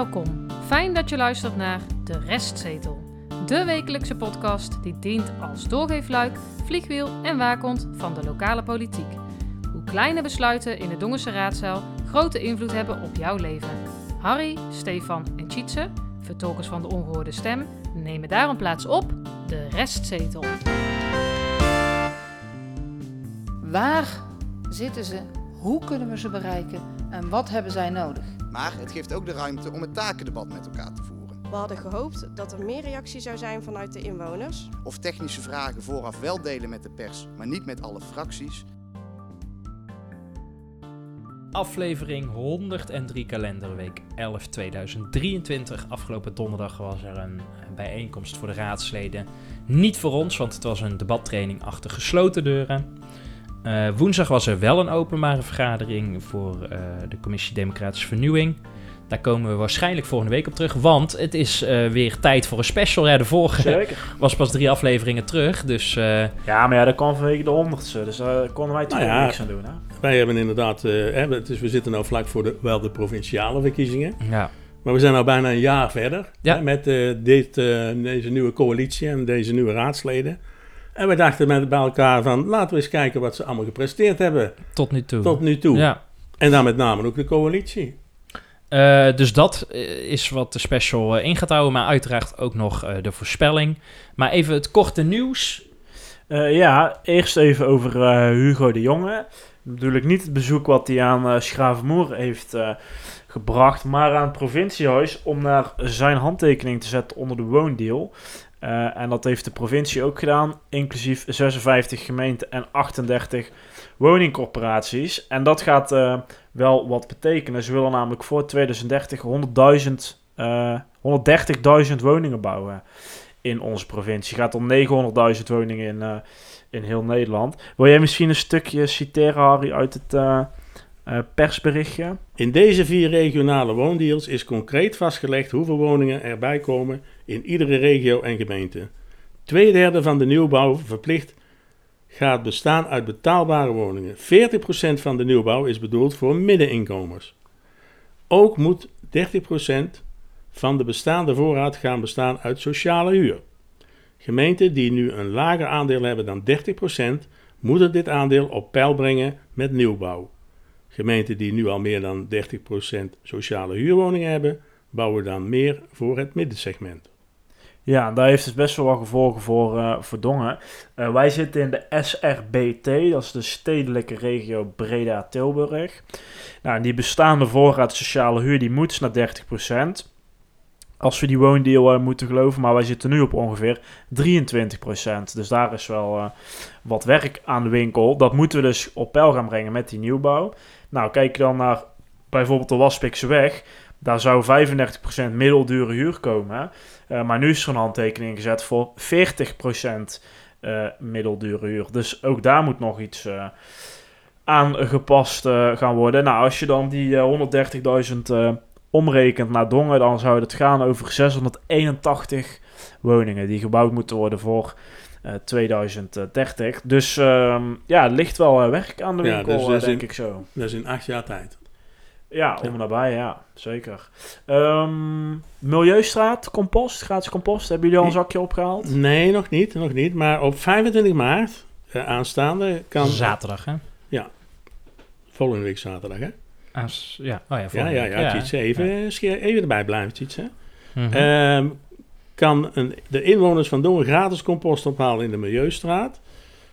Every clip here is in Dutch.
Welkom. Fijn dat je luistert naar De Restzetel. De wekelijkse podcast die dient als doorgeefluik, vliegwiel en waakhond van de lokale politiek. Hoe kleine besluiten in de Dongense raadzaal grote invloed hebben op jouw leven. Harry, Stefan en Tjitse, vertolkers van de ongehoorde stem, nemen daarom plaats op De Restzetel. Waar zitten ze? Hoe kunnen we ze bereiken? En wat hebben zij nodig? Maar het geeft ook de ruimte om het takendebat met elkaar te voeren. We hadden gehoopt dat er meer reactie zou zijn vanuit de inwoners. Of technische vragen vooraf wel delen met de pers, maar niet met alle fracties. Aflevering 103 kalenderweek 11 2023. Afgelopen donderdag was er een bijeenkomst voor de raadsleden. Niet voor ons, want het was een debattraining achter gesloten deuren. Uh, woensdag was er wel een openbare vergadering voor uh, de Commissie Democratische Vernieuwing. Daar komen we waarschijnlijk volgende week op terug, want het is uh, weer tijd voor een special. Ja, de vorige Zeker. was pas drie afleveringen terug, dus... Ja, maar ja, dat kwam vanwege de honderdste, dus daar konden wij toch Nou ja. niks aan doen. Hè? Wij hebben inderdaad, eh, hè, het is, we zitten nou vlak voor de, wel de provinciale verkiezingen. Ja. Maar we zijn al bijna een jaar verder Ja. hè, met eh, dit, eh, deze nieuwe coalitie en deze nieuwe raadsleden. En we dachten met, bij elkaar van, laten we eens kijken wat ze allemaal gepresteerd hebben Tot nu toe. tot nu toe. Ja. En dan met name ook de coalitie. Eh, dus dat eh, is wat de special eh, in gaat houden, maar uiteraard ook nog eh, de voorspelling. Maar even het korte nieuws. Eh, ja, eerst even over Hugo de Jonge. Natuurlijk niet het bezoek wat hij aan eh Schravenmoer heeft eh, gebracht, maar aan het provinciehuis om daar zijn handtekening te zetten onder de woondeal. Eh, en dat heeft de provincie ook gedaan, inclusief 56 gemeenten en 38 woningcorporaties. En dat gaat eh, wel wat betekenen. Ze willen namelijk voor 2030 100.000, eh 130.000 woningen bouwen in onze provincie. Gaat om 900.000 woningen in, eh, in heel Nederland. Wil jij misschien een stukje citeren, Harry, uit het persberichtje? In deze vier regionale woondeals is concreet vastgelegd hoeveel woningen erbij komen in iedere regio en gemeente. Tweederde van de nieuwbouw verplicht gaat bestaan uit betaalbare woningen. 40% van de nieuwbouw is bedoeld voor middeninkomens. Ook moet 30% van de bestaande voorraad gaan bestaan uit sociale huur. Gemeenten die nu een lager aandeel hebben dan 30%, moeten dit aandeel op peil brengen met nieuwbouw. Gemeenten die nu al meer dan 30% sociale huurwoningen hebben, bouwen dan meer voor het middensegment. Ja, daar heeft het best wel wat gevolgen voor. Eh, wij zitten in de SRBT, dat is de stedelijke regio Breda-Tilburg. Nou, die bestaande voorraad sociale huur, die moet naar 30%. Als we die woondeal eh, moeten geloven, maar wij zitten nu op ongeveer 23%. Dus daar is wel wat werk aan de winkel. Dat moeten we dus op peil gaan brengen met die nieuwbouw. Nou, kijk je dan naar bijvoorbeeld de Waspikse weg. Daar zou 35% middeldure huur komen. Eh, maar nu is er een handtekening gezet voor 40% eh middeldure huur. Dus ook daar moet nog iets eh, aangepast eh, gaan worden. Nou, als je dan die eh, 130.000 eh, omrekent naar Dongen, dan zou het gaan over 681 woningen die gebouwd moeten worden voor 2030. Dus ehm, ja, er ligt wel eh, werk aan de Ja, winkel, dus eh, dat is denk in- ik zo. Dat is in acht jaar tijd. Ja, om en nabij, ja, zeker. Ehm, Milieustraat, compost, gratis compost. Hebben jullie al een zakje opgehaald? Nee, nog niet, nog niet. Maar op 25 maart eh, aanstaande kan... Zaterdag, hè? Volgende week zaterdag, hè? Aas- ja, oh ja, Ja, ja, week. ja. Tjitse, even, even erbij blijven, Tjitse. Mhm. Ehm, kan een, de inwoners van Dongen gratis compost ophalen in de Milieustraat.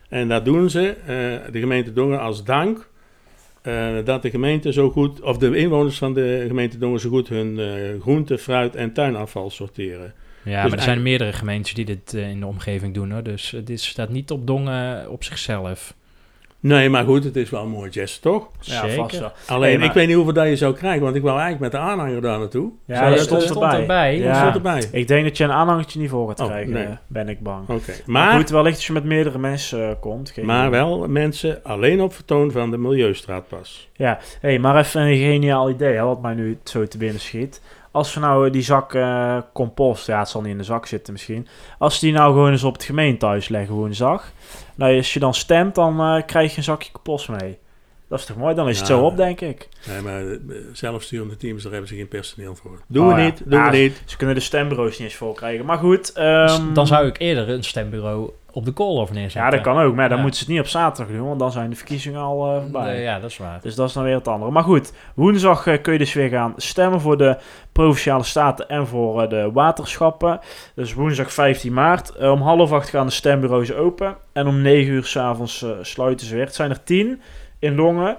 En dat doen ze, eh, de gemeente Dongen, als dank eh, dat de gemeente zo goed, of de inwoners van de gemeente Dongen zo goed hun eh, groente, fruit en tuinafval sorteren. ja, dus maar er zijn meerdere gemeentes die dit in de omgeving doen, hoor. Dus dit staat niet op Dongen op zichzelf. Nee, maar goed, het is wel een mooi gest, toch? Ja, Zeker. vast wel. Alleen, Nee, maar- ik weet niet hoeveel dat je zou krijgen, want ik wou eigenlijk met de aanhanger daar naartoe. Ja, Zou je- stond, stond erbij. erbij. Ja, Dat stond erbij. Ik denk dat je een aanhangertje niet voor gaat Oh, krijgen, nee. eh, ben ik bang. Oké, Maar maar, goed, wellicht als je met meerdere mensen eh, komt. geen maar idee. wel mensen alleen op vertoon van de Milieustraat pas. Ja, hey, maar even een geniaal idee, hè, wat mij nu zo te binnen schiet. Als we nou eh, die zak compost, ja, het zal niet in de zak zitten misschien. Als die nou gewoon eens op het gemeentehuis leggen woensdag. Nou, als je dan stemt, dan eh, krijg je een zakje compost mee. Dat is toch mooi? Dan is het Ja. zo op, denk ik. Nee, maar eh, zelfsturende teams, daar hebben ze geen personeel voor. Doen Oh, we ja. niet, doen Ja, we niet. Ze kunnen de stembureaus niet eens vol krijgen. Maar goed. Dus ehm, dan zou ik eerder een stembureau op de call over neerzetten. Ja, dat kan ook. Maar dan Ja. moeten ze het niet op zaterdag doen, want dan zijn de verkiezingen al eh, voorbij. Nee, ja, dat is waar. Dus dat is dan weer het andere. Maar goed, woensdag eh, kun je dus weer gaan stemmen voor de Provinciale Staten en voor eh, de waterschappen. Dus woensdag 15 maart. Om half acht gaan de stembureaus open. En om 9 uur s'avonds avonds sluiten ze weer. Het zijn er 10 in Dongen.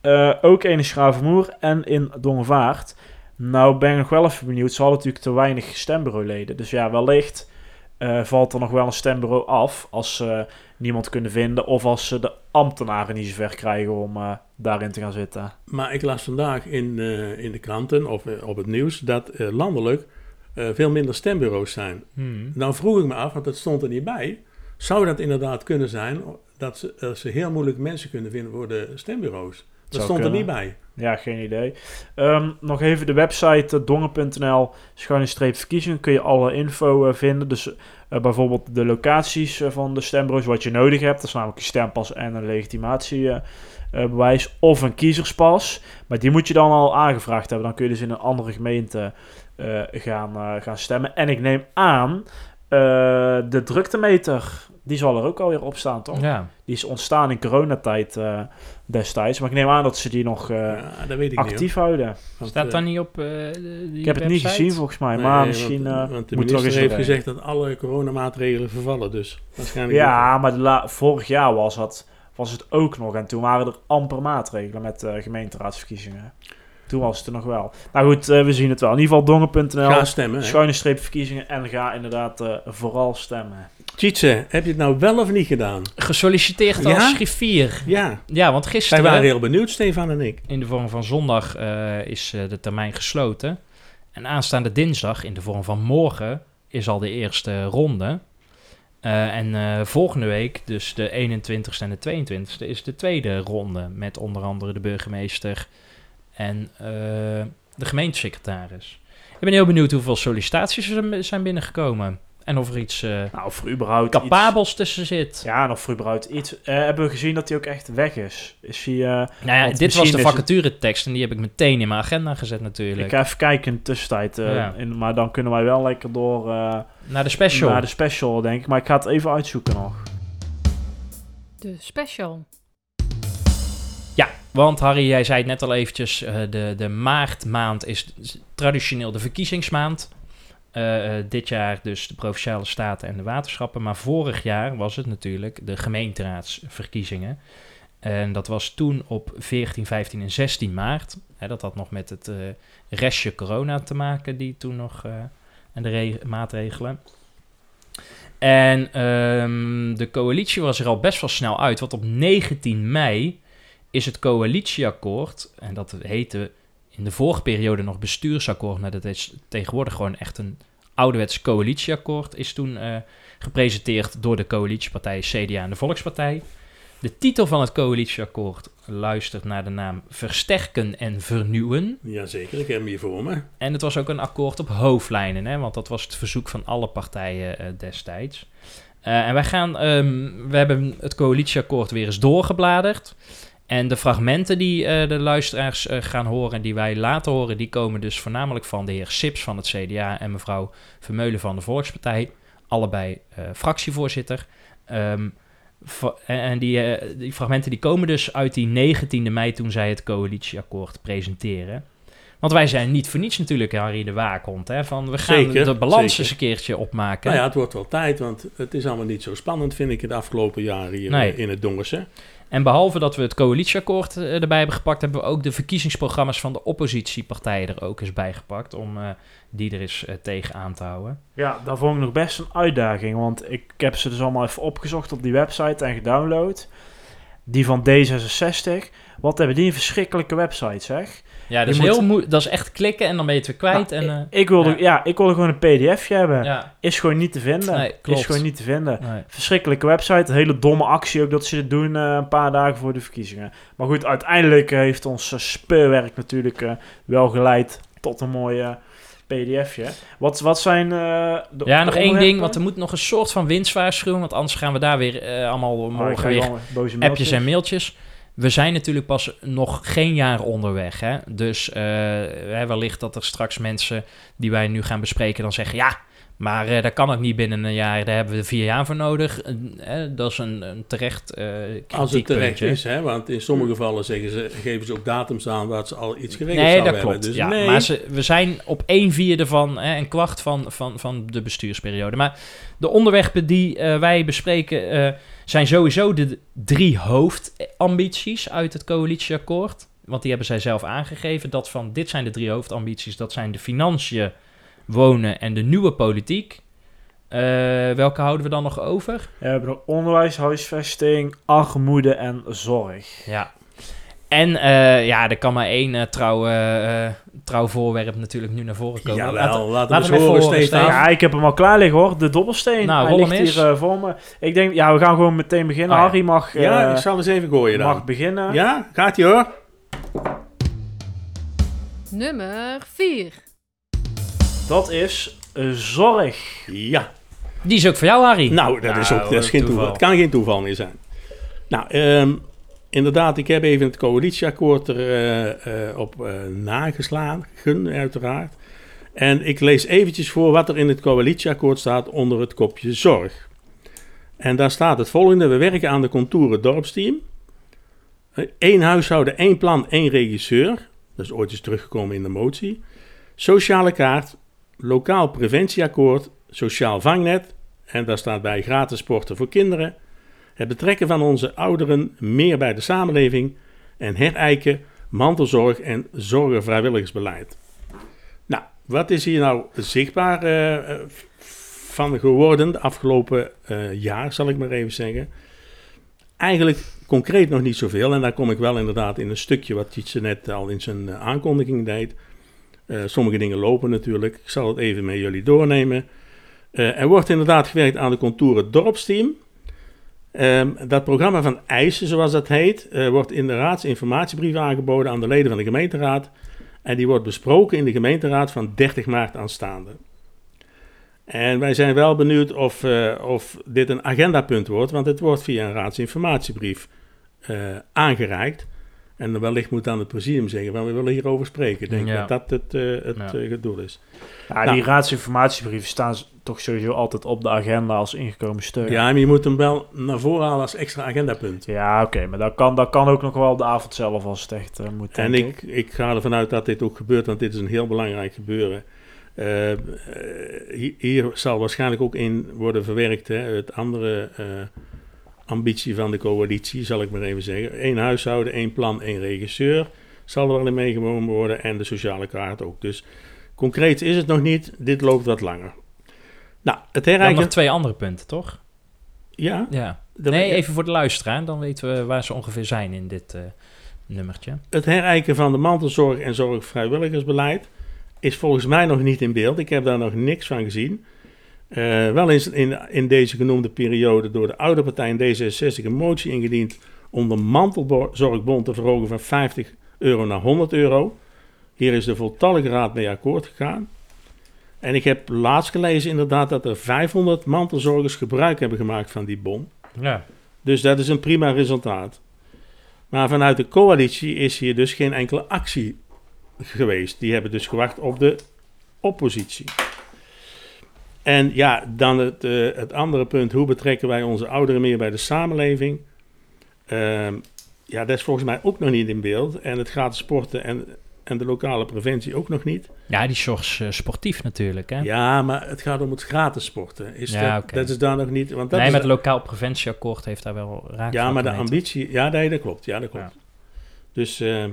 Eh, ook één in Schravenmoer en in Dongenvaart. Nou ben ik nog wel even benieuwd. Ze hadden natuurlijk te weinig stembureauleden. Dus ja, wellicht eh, valt er nog wel een stembureau af als ze niemand kunnen vinden. Of als ze de ambtenaren niet zover krijgen om eh, daarin te gaan zitten. Maar ik las vandaag in, eh, in de kranten of op het nieuws dat landelijk veel minder stembureaus zijn. Hmm. Nou vroeg ik me af, want dat stond er niet bij. Zou dat inderdaad kunnen zijn dat ze, dat ze heel moeilijk mensen kunnen vinden voor de stembureaus? Dat stond er niet bij. Ja, geen idee. Ehm, nog even de website uh, dongen.nl schuine streep verkiezingen. Kun je alle info eh, vinden. Dus eh, bijvoorbeeld de locaties eh, van de stembureaus, wat je nodig hebt. Dat is namelijk een stempas en een legitimatiebewijs. of een kiezerspas. Maar die moet je dan al aangevraagd hebben. Dan kun je dus in een andere gemeente eh, gaan, eh, gaan stemmen. En ik neem aan, eh, de druktemeter, die zal er ook alweer op staan, toch? Ja. Die is ontstaan in coronatijd eh, destijds. Maar ik neem aan dat ze die nog eh, ja, dat weet ik actief houden. niet. Want, Staat eh, dat niet op eh, die Ik heb het niet gezien volgens mij, nee, maar misschien eh, want de moet er minister heeft gezegd dat alle coronamaatregelen vervallen. Dus waarschijnlijk Ja, maar de la- vorig jaar was, dat, was het ook nog. En toen waren er amper maatregelen met eh, gemeenteraadsverkiezingen. Toen was het er nog wel. Nou goed, eh, we zien het wel. In ieder geval dongen.nl, Ga stemmen. schuine streep verkiezingen. En ga inderdaad eh, vooral stemmen. Tjitse, heb je het nou wel of niet gedaan? Gesolliciteerd Ja? als griffier. Ja, Ja, want wij gisteren... waren heel benieuwd, Stefan en ik. In de vorm van zondag eh, is eh, de termijn gesloten. En aanstaande dinsdag, in de vorm van morgen, is al de eerste ronde. Eh, en volgende week, dus de 21ste en de 22ste, is de tweede ronde. Met onder andere de burgemeester en eh, de gemeentesecretaris. Ik ben heel benieuwd hoeveel sollicitaties er zijn binnengekomen. En of er iets eh, Nou, of er überhaupt iets- capabels tussen zit. Ja, en of er überhaupt iets... eh, hebben we gezien dat hij ook echt weg is? Is hij... eh, Nou ja, dit was de is het- vacaturetekst en die heb ik meteen in mijn agenda gezet natuurlijk. ik ga even kijken in de tussentijd. eh, Ja. in, maar dan kunnen wij wel lekker door... eh, Naar de special. Naar de special, denk ik. Maar ik ga het even uitzoeken nog. De special. Ja, want Harry, jij zei het net al eventjes, eh, de, de maartmaand is traditioneel de verkiezingsmaand. Eh, eh, dit jaar dus de Provinciale Staten en de waterschappen. Maar vorig jaar was het natuurlijk de gemeenteraadsverkiezingen. En dat was toen op 14, 15 en 16 maart. Hè, dat had nog met het eh, restje corona te maken, die toen nog... en de re- maatregelen. En ehm, de coalitie was er al best wel snel uit. Want op 19 mei is het coalitieakkoord, en dat heette in de vorige periode nog bestuursakkoord, maar dat is tegenwoordig gewoon echt een ouderwets coalitieakkoord, is toen eh, gepresenteerd door de coalitiepartijen CDA en de Volkspartij. De titel van het coalitieakkoord luistert naar de naam Versterken en Vernieuwen. Jazeker, ik heb hem hier voor me. En het was ook een akkoord op hoofdlijnen, hè, want dat was het verzoek van alle partijen eh, destijds. Eh, en wij gaan, ehm, we hebben het coalitieakkoord weer eens doorgebladerd. En de fragmenten die eh, de luisteraars eh, gaan horen en die wij laten horen, die komen dus voornamelijk van de heer Sips van het CDA en mevrouw Vermeulen van de Volkspartij. Allebei eh, fractievoorzitter. Ehm, en die, die fragmenten die komen dus uit die 19e mei toen zij het coalitieakkoord presenteren. Want wij zijn niet voor niets natuurlijk Harry de Waakhond. Hè? Van we gaan Zeker, de balans zeker. eens een keertje opmaken. Nou ja, het wordt wel tijd, want het is allemaal niet zo spannend, vind ik, het afgelopen jaar hier Nee. eh, in het Dongerse. En behalve dat we het coalitieakkoord eh, erbij hebben gepakt, hebben we ook de verkiezingsprogramma's van de oppositiepartijen er ook eens bij gepakt. Om eh, die er eens tegen aan te houden. Ja, dat vond ik nog best een uitdaging. Want ik heb ze dus allemaal even opgezocht op die website en gedownload. Die van D66. Wat hebben die een verschrikkelijke website, zeg. Ja, dat Je is, moet- heel moe- dat is echt klikken en dan ben je het weer kwijt. Nou, en, ik, ik wilde, ja. ja. ik wilde gewoon een pdfje hebben. eh, ja, Is gewoon niet te vinden. Nee, klopt. Is gewoon niet te vinden. nee. Verschrikkelijke website. Een hele domme actie ook dat ze dit doen eh, een paar dagen voor de verkiezingen. Maar goed, uiteindelijk eh, heeft ons eh, speurwerk natuurlijk eh, wel geleid tot een mooi eh, pdfje. Wat, wat zijn eh, de Ja, nog één ding, want er moet nog een soort van winstwaarschuwing, want anders gaan we daar weer eh, allemaal Oh, morgen ga weer boze appjes en mailtjes. We zijn natuurlijk pas nog geen jaar onderweg. Hè? Dus eh, wellicht dat er straks mensen die wij nu gaan bespreken dan zeggen... ja, maar eh, dat kan ook niet binnen een jaar. Daar hebben we vier jaar voor nodig. Dat is een, een terecht eh Als het terecht is, hè? want in sommige gevallen zeggen ze, geven ze ook datums aan waar ze al iets geregeld Nee, dat hebben. klopt. Dus ja, nee, Maar ze, we zijn op een vierde van een kwart van, van, van de bestuursperiode. Maar de onderwerpen die wij bespreken zijn sowieso de drie hoofdambities uit het coalitieakkoord. Want die hebben zij zelf aangegeven. Dat van dit zijn de drie hoofdambities. Dat zijn de financiën, wonen en de nieuwe politiek. Eh, welke houden we dan nog over? We hebben nog onderwijs, huisvesting, armoede en zorg. Ja. En eh, ja, er kan maar één eh, trouw, trouw voorwerp natuurlijk nu naar voren komen. Jawel, Laten- laten we laten eens we hem horen, even horen, Stefan. Stefan. Ja, ik heb hem al klaar liggen hoor. De dobbelsteen. Nou, Hij rol hem ligt eens. hier voor me. Ik denk, ja, we gaan gewoon meteen beginnen. Oh, ja. Harry mag, eh, Ja, ik zal eens even gooien dan. mag beginnen. Ja, gaat ie hoor. Nummer 4. Dat is zorg. Ja, Die is ook voor jou, Harry. nou, dat, is Nou, ook, dat is geen toeval. toeval. Het kan geen toeval meer zijn. Nou, ehm, inderdaad, ik heb even het coalitieakkoord er eh, eh, op eh, nageslagen, uiteraard. En ik lees eventjes voor wat er in het coalitieakkoord staat onder het kopje zorg. En daar staat het volgende. We werken aan de contouren dorpsteam. Eén huishouden, één plan, één regisseur. Dat is ooit eens teruggekomen in de motie. Sociale kaart, lokaal preventieakkoord, sociaal vangnet. En daar staat bij gratis sporten voor kinderen. Het betrekken van onze ouderen meer bij de samenleving. En herijken, mantelzorg en zorgenvrijwilligersbeleid. Nou, wat is hier nou zichtbaar eh, eh, van geworden de afgelopen eh, jaar, zal ik maar even zeggen? Eigenlijk concreet nog niet zoveel. En daar kom ik wel inderdaad in een stukje wat Tietse net al in zijn aankondiging deed. Sommige dingen lopen natuurlijk. Ik zal het even met jullie doornemen. Er wordt inderdaad gewerkt aan de contouren dorpsteam. Ehm, dat programma van eisen, zoals dat heet, eh, wordt in de raadsinformatiebrief aangeboden aan de leden van de gemeenteraad. En die wordt besproken in de gemeenteraad van 30 maart aanstaande. En wij zijn wel benieuwd of, eh, of dit een agendapunt wordt, want het wordt via een raadsinformatiebrief eh, aangereikt. En dan wellicht moet dan het presidium zeggen, van we willen hierover spreken. Ik denk Ja. dat dat het, eh, het Ja. doel is. Ja, Nou. die raadsinformatiebrieven staan toch sowieso altijd op de agenda als ingekomen steun. Ja, maar je moet hem wel naar voren halen als extra agendapunt. Ja, oké, maar dat kan, dat kan ook nog wel op de avond zelf als het echt eh, moet. En ik, ik ga ervan uit dat dit ook gebeurt, want dit is een heel belangrijk gebeuren. Eh, eh, hi- hier zal waarschijnlijk ook in worden verwerkt hè, het andere eh, ambitie van de coalitie, zal ik maar even zeggen. Eén huishouden, één plan, één regisseur zal er wel in meegenomen worden en de sociale kaart ook. Dus concreet is het nog niet, dit loopt wat langer. Nou, het Dan nog herijken... twee andere punten, toch? Ja, Ja. Nee, even voor de luisteraar. Dan weten we waar ze ongeveer zijn in dit eh, nummertje. Het herijken van de mantelzorg en zorgvrijwilligersbeleid is volgens mij nog niet in beeld. Ik heb daar nog niks van gezien. Eh, wel is in, in deze genoemde periode door de oude partij in D66 een motie ingediend om de mantelzorgbond te verhogen van 50 euro naar 100 euro. Hier is de voltallige raad mee akkoord gegaan. En ik heb laatst gelezen inderdaad dat er 500 mantelzorgers gebruik hebben gemaakt van die bon. Ja. Dus dat is een prima resultaat. Maar vanuit de coalitie is hier dus geen enkele actie geweest. Die hebben dus gewacht op de oppositie. En ja, dan het, eh, het andere punt, hoe betrekken wij onze ouderen meer bij de samenleving? Ehm, ja, dat is volgens mij ook nog niet in beeld. En het gratis sporten en, en de lokale preventie ook nog niet. ja, die is zorg eh, sportief natuurlijk, hè? Ja, maar het gaat om het gratis sporten. Is Ja, dat, dat is daar nog niet. Want dat nee, is maar het lokaal preventieakkoord heeft daar wel raak Ja, maar de ambitie, ja, nee, dat klopt. Ja, dat klopt. Ja. Dus, eh,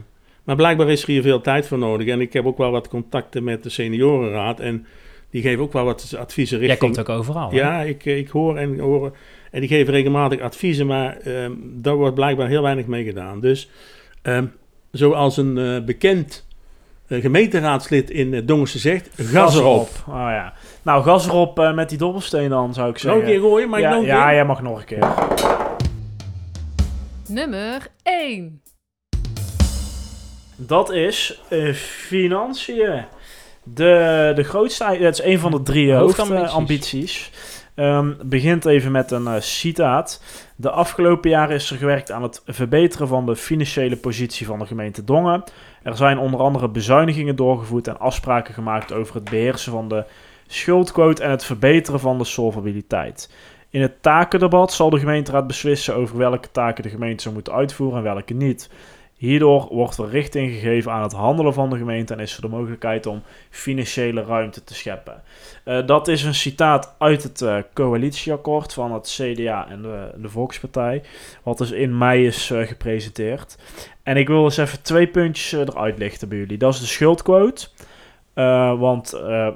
maar blijkbaar is er hier veel tijd voor nodig. En ik heb ook wel wat contacten met de seniorenraad. En die geven ook wel wat adviezen Jij richting... komt ook overal, hè? Ja, ik, ik hoor en hoor. En die geven regelmatig adviezen, maar ehm, daar wordt blijkbaar heel weinig mee gedaan. Dus ehm, zoals een eh, bekend eh, gemeenteraadslid in uh, Dongerse zegt, gas erop. Oh ja. Nou, gas erop eh, met die dobbelsteen dan, zou ik Nog zeggen. een keer gooien, maar ik ja, nog een ja, jij mag nog een keer. Nummer 1. Dat is eh, financiën. De, de grootste, dat is een van de drie Hoofdambities. hoofdambities. Ehm, begint even met een eh, citaat. De afgelopen jaren is er gewerkt aan het verbeteren van de financiële positie van de gemeente Dongen. Er zijn onder andere bezuinigingen doorgevoerd en afspraken gemaakt over het beheersen van de schuldquote en het verbeteren van de solvabiliteit. In het takendebat zal de gemeenteraad beslissen over welke taken de gemeente zou moeten uitvoeren en welke niet. Hierdoor wordt er richting gegeven aan het handelen van de gemeente en is er de mogelijkheid om financiële ruimte te scheppen. Uh, dat is een citaat uit het uh, coalitieakkoord van het CDA en de, de Volkspartij, wat dus in mei is uh, gepresenteerd. En ik wil eens even twee puntjes eruit lichten bij jullie. Dat is de schuldquote. want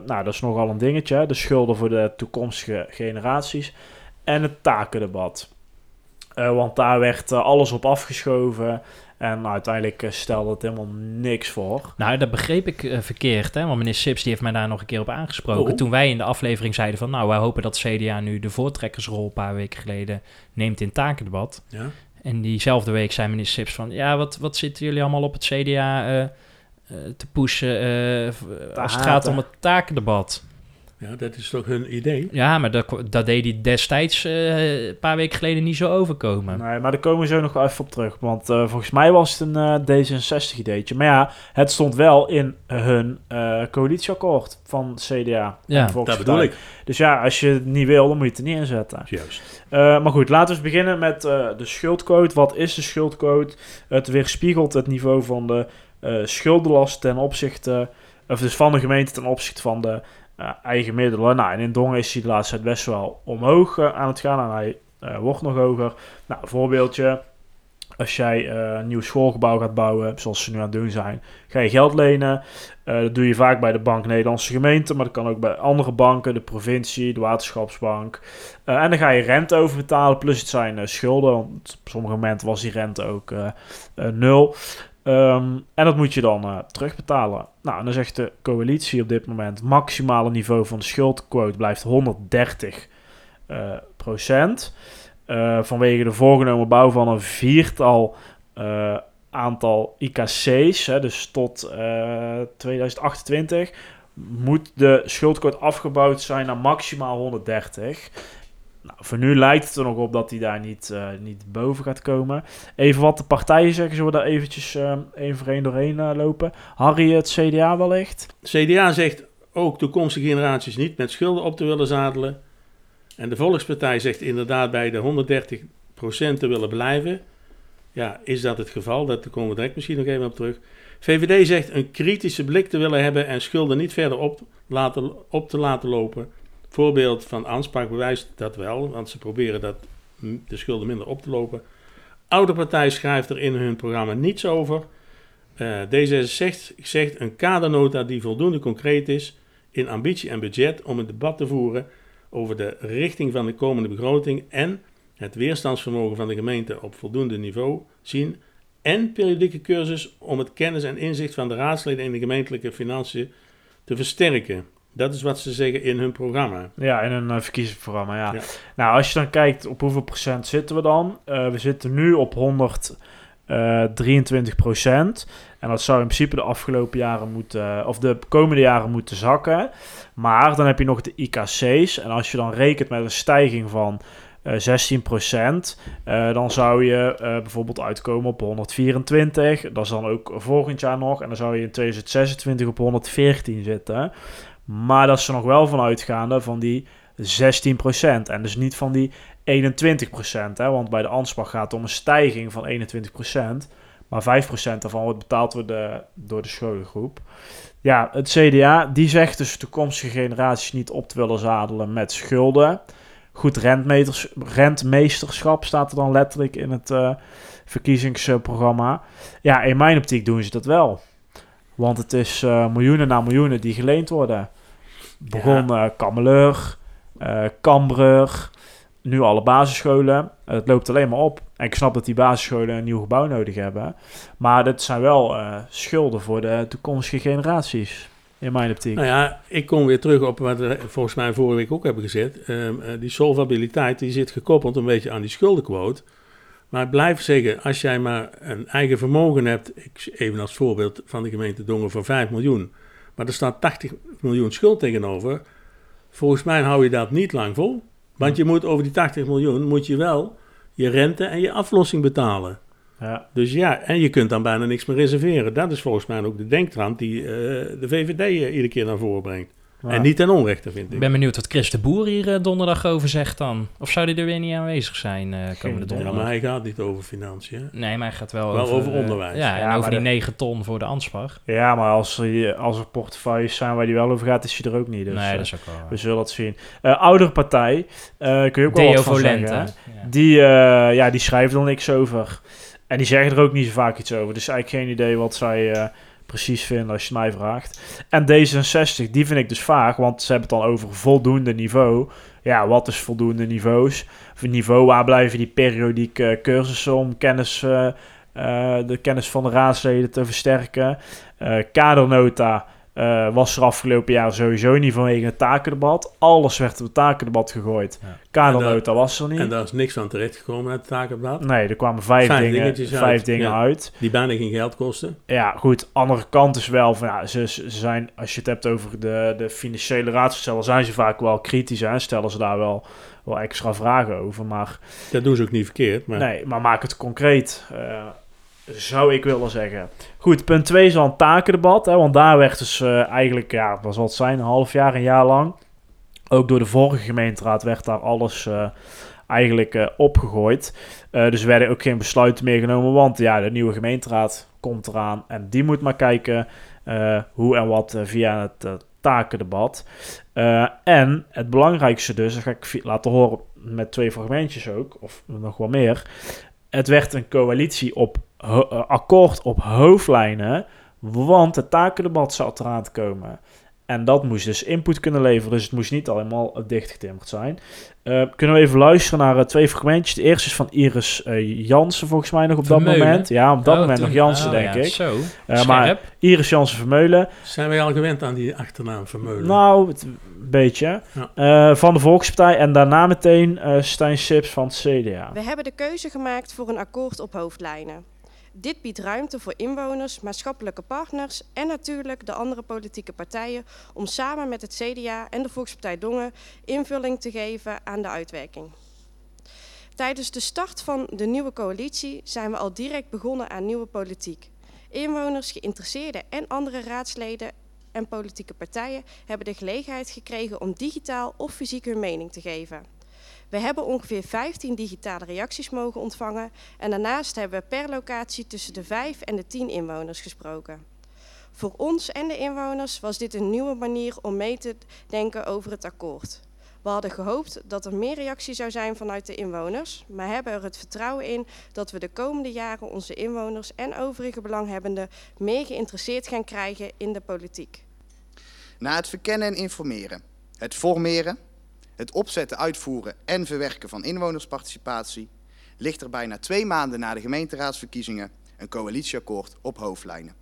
nou, dat is nogal een dingetje, de schulden voor de toekomstige generaties. En het takendebat. want daar werd alles op afgeschoven. En uiteindelijk uh, stelde het helemaal niks voor. Nou, dat begreep ik uh, verkeerd. Hè? Want meneer Sips die heeft mij daar nog een keer op aangesproken. Oh. Toen wij in de aflevering zeiden van... nou, wij hopen dat CDA nu de voortrekkersrol... een paar weken geleden neemt in takendebat. Ja. En diezelfde week zei meneer Sips van... ja, wat, wat zitten jullie allemaal op het CDA uh, te pushen... als het gaat om het takendebat? Ja, dat is toch hun idee? Ja, maar dat, dat deed hij destijds uh, een paar weken geleden niet zo overkomen. Nee, maar daar komen we zo nog even op terug. Want uh, volgens mij was het een uh, D66-ideetje. Maar ja, het stond wel in hun coalitieakkoord van CDA. Ja, dat bedoel ik. Dus ja, als je het niet wil, dan moet je het er niet inzetten. Juist. maar goed, laten we eens beginnen met de schuldquote. Wat is de schuldquote? Het weerspiegelt het niveau van de schuldenlast ten opzichte... Of dus van de gemeente ten opzichte van de uh, eigen middelen. Nou, en in Dongen is hij de laatste tijd best wel omhoog uh, aan het gaan en hij uh, wordt nog hoger. Nou, voorbeeldje. Als jij een nieuw schoolgebouw gaat bouwen, zoals ze nu aan het doen zijn, ga je geld lenen. dat doe je vaak bij de Bank Nederlandse Gemeente, maar dat kan ook bij andere banken, de provincie, de Waterschapsbank. en dan ga je rente over betalen, plus het zijn schulden, want op sommige momenten was die rente ook nul. Um, en dat moet je dan uh, terugbetalen. Nou, dan zegt de coalitie op dit moment: maximale niveau van de schuldquote blijft 130 uh, procent. Uh, vanwege de voorgenomen bouw van een viertal aantal IKC's, hè, dus tot 2028, moet de schuldquote afgebouwd zijn naar maximaal 130. Nou, voor nu lijkt het er nog op dat hij daar niet, uh, niet boven gaat komen. Even wat de partijen zeggen, zullen we daar eventjes uh, één voor één doorheen uh, lopen. Harry, het CDA wellicht? CDA zegt ook toekomstige generaties niet met schulden op te willen zadelen. En de Volkspartij zegt inderdaad bij de 130% te willen blijven. Ja, is dat het geval? Daar komen we direct misschien nog even op terug. VVD zegt een kritische blik te willen hebben en schulden niet verder op, laten, op te laten lopen voorbeeld van aanspraak bewijst dat wel, want ze proberen dat, de schulden minder op te lopen. Oude partij schrijft er in hun programma niets over. Uh, D66 zegt een kadernota die voldoende concreet is in ambitie en budget om een debat te voeren over de richting van de komende begroting en het weerstandsvermogen van de gemeente op voldoende niveau zien en periodieke cursus om het kennis en inzicht van de raadsleden in de gemeentelijke financiën te versterken. Dat is wat ze zeggen in hun programma. Ja, in hun uh, verkiezingsprogramma, ja. Nou, als je dan kijkt op hoeveel procent zitten we dan. Uh, we zitten nu op 123 uh, procent. En dat zou in principe de afgelopen jaren moeten, of de komende jaren moeten zakken. Maar dan heb je nog de IKC's. En als je dan rekent met een stijging van uh, 16%, uh, dan zou je bijvoorbeeld uitkomen op 124. Dat is dan ook volgend jaar nog. En dan zou je in 2026 op 114 zitten. Maar dat er nog wel van uitgaande van die 16%. En dus niet van die 21%. Hè? Want bij de Ansbach gaat het om een stijging van 21%. Maar 5% daarvan wordt betaald door de, door scholengroep. Ja, het CDA die zegt dus toekomstige generaties niet op te willen zadelen met schulden. Goed rentmeesterschap staat er dan letterlijk in het uh, verkiezingsprogramma. Ja, in mijn optiek doen ze dat wel. Want het is uh, miljoenen na miljoenen die geleend worden. Begon ja. Kammeleur, uh, Kambrug, nu alle basisscholen. Het loopt alleen maar op. En ik snap dat die basisscholen een nieuw gebouw nodig hebben. Maar dat zijn wel uh, schulden voor de toekomstige generaties. In mijn optiek. Nou ja, ik kom weer terug op wat we volgens mij vorige week ook hebben gezet. Um, die solvabiliteit die zit gekoppeld een beetje aan die schuldenquote. Maar ik blijf zeggen, als jij maar een eigen vermogen hebt, ik, even als voorbeeld van de gemeente Dongen van 5 miljoen, maar er staat 80 miljoen schuld tegenover. Volgens mij hou je dat niet lang vol. Want je moet over die 80 miljoen, moet je wel je rente en je aflossing betalen. Ja. Dus ja, en je kunt dan bijna niks meer reserveren. Dat is volgens mij ook de denktrand die eh, de VVD eh, iedere keer naar voren brengt. Ja. En niet ten onrechte, vind Ik ik. ben benieuwd wat Chris de Boer hier eh, donderdag over zegt dan. Of zou hij er weer niet aanwezig zijn eh, komende idee. Ja, donderdag? maar hij gaat niet over financiën. Nee, maar hij gaat wel, Wel over, over eh, onderwijs. ja, en Ja, over maar die de- 9 ton voor de Anspar. Ja, maar als er, als er portefeuilles zijn waar die wel over gaat, is hij er ook niet. Dus, nee, dat is ook wel waar. we zullen het zien. Eh oudere partij, eh, kun je ook wel wat van Volente. zeggen. Ja. Die, eh, ja, die schrijven er niks over. En die zeggen er ook niet zo vaak iets over. Dus eigenlijk geen idee wat zij eh, precies vinden als je mij vraagt. En D66, die vind ik dus vaag, want ze hebben het dan over voldoende niveau. Ja, wat is voldoende niveaus? Of niveau waar blijven die periodieke cursussen om kennis, eh, eh, de kennis van de raadsleden te versterken? Eh kadernota eh, was er afgelopen jaar sowieso niet vanwege het takendebat. Alles werd op het takendebat gegooid. Ja. Was er niet. En daar is niks van terechtgekomen uit het takenblad. Nee, er kwamen vijf, Vijf dingen, vijf uit, dingen ja. uit. Die bijna geen geld kosten. Ja, goed. Andere kant is wel van ja, ze, ze zijn, als je het hebt over de, de financiële raadsstellen, zijn ze vaak wel kritisch en stellen ze daar wel, wel extra vragen over. Maar Dat doen ze ook niet verkeerd. Maar nee, maar maak het concreet. eh, zou ik willen zeggen. Goed, punt 2 is al een takendebat. Hè, want daar werd dus eh, eigenlijk, ja, wat zal het zijn, een half jaar, een jaar lang. Ook door de vorige gemeenteraad werd daar alles eh, eigenlijk eh, opgegooid. Dus er werden ook geen besluiten meer genomen. Want ja, de nieuwe gemeenteraad komt eraan. En die moet maar kijken hoe en wat via het takendebat. En het belangrijkste dus, dat ga ik laten horen met twee fragmentjes ook, of nog wel meer. Het werd een coalitie op akkoord op hoofdlijnen, want het takendebat zat eraan te komen. En dat moest dus input kunnen leveren, dus het moest niet allemaal dichtgetimmerd zijn. Eh, kunnen we even luisteren naar eh, twee fragmentjes. De eerste is van Iris eh, Jansen, volgens mij nog op dat moment. Ja, op dat Oh, moment toen- nog Jansen, oh, denk ja, ik. Zo, Eh, maar. Iris Jansen Vermeulen. zijn wij al gewend aan die achternaam Vermeulen? Nou, een beetje. Ja. Eh, van de Volkspartij. En daarna meteen eh Stijn Sips van het CDA. We hebben de keuze gemaakt voor een akkoord op hoofdlijnen. Dit biedt ruimte voor inwoners, maatschappelijke partners en natuurlijk de andere politieke partijen om samen met het CDA en de Volkspartij Dongen invulling te geven aan de uitwerking. Tijdens de start van de nieuwe coalitie zijn we al direct begonnen aan nieuwe politiek. Inwoners, geïnteresseerden en andere raadsleden en politieke partijen hebben de gelegenheid gekregen om digitaal of fysiek hun mening te geven. We hebben ongeveer 15 digitale reacties mogen ontvangen en daarnaast hebben we per locatie tussen de 5 en de 10 inwoners gesproken. Voor ons en de inwoners was dit een nieuwe manier om mee te denken over het akkoord. We hadden gehoopt dat er meer reactie zou zijn vanuit de inwoners, maar hebben er het vertrouwen in dat we de komende jaren onze inwoners en overige belanghebbenden meer geïnteresseerd gaan krijgen in de politiek. Na het verkennen en informeren, het formeren, het opzetten, uitvoeren en verwerken van inwonersparticipatie, ligt er bijna twee maanden na de gemeenteraadsverkiezingen een coalitieakkoord op hoofdlijnen.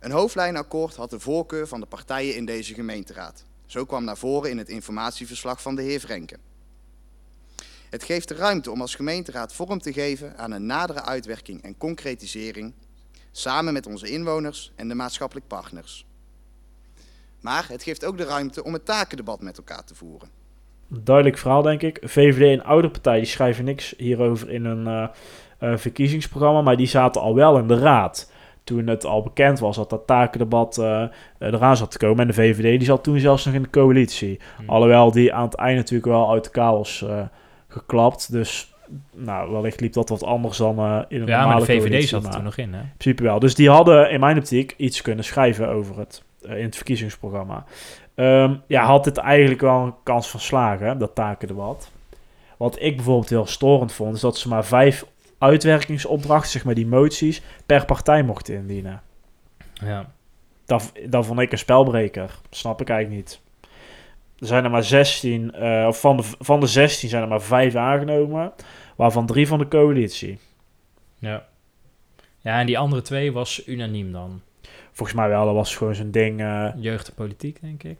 Een hoofdlijnenakkoord had de voorkeur van de partijen in deze gemeenteraad. Zo kwam naar voren in het informatieverslag van de heer Vrenken. Het geeft de ruimte om als gemeenteraad vorm te geven aan een nadere uitwerking en concretisering, samen met onze inwoners en de maatschappelijk partners. Maar het geeft ook de ruimte om het takendebat met elkaar te voeren. Duidelijk verhaal, denk ik. VVD en oude partij die schrijven niks hierover in hun eh, eh, verkiezingsprogramma. Maar die zaten al wel in de raad. Toen het al bekend was dat dat takendebat eh, eh, eraan zat te komen. En de VVD die zat toen zelfs nog in de coalitie. Hm. Alhoewel die aan het eind natuurlijk wel uit was eh, geklapt. Dus nou, wellicht liep dat wat anders dan eh, in een Ja, normale maar de VVD zat er toen nog in, hè? in principe wel. Dus die hadden in mijn optiek iets kunnen schrijven over het in het verkiezingsprogramma. Ehm, ja, had dit eigenlijk wel een kans van slagen, hè, dat takendebat. Wat ik bijvoorbeeld heel storend vond, is dat ze maar vijf uitwerkingsopdrachten, zeg maar die moties, per partij mochten indienen. Ja. Dat, dat vond ik een spelbreker. Snap ik eigenlijk niet. Er zijn er maar 16, eh, of van de, van de 16 zijn er maar vijf aangenomen, waarvan drie van de coalitie. Ja. Ja, en die andere twee was unaniem dan. Volgens mij wel, dat was gewoon zo'n ding. eh, Jeugd en politiek, denk ik.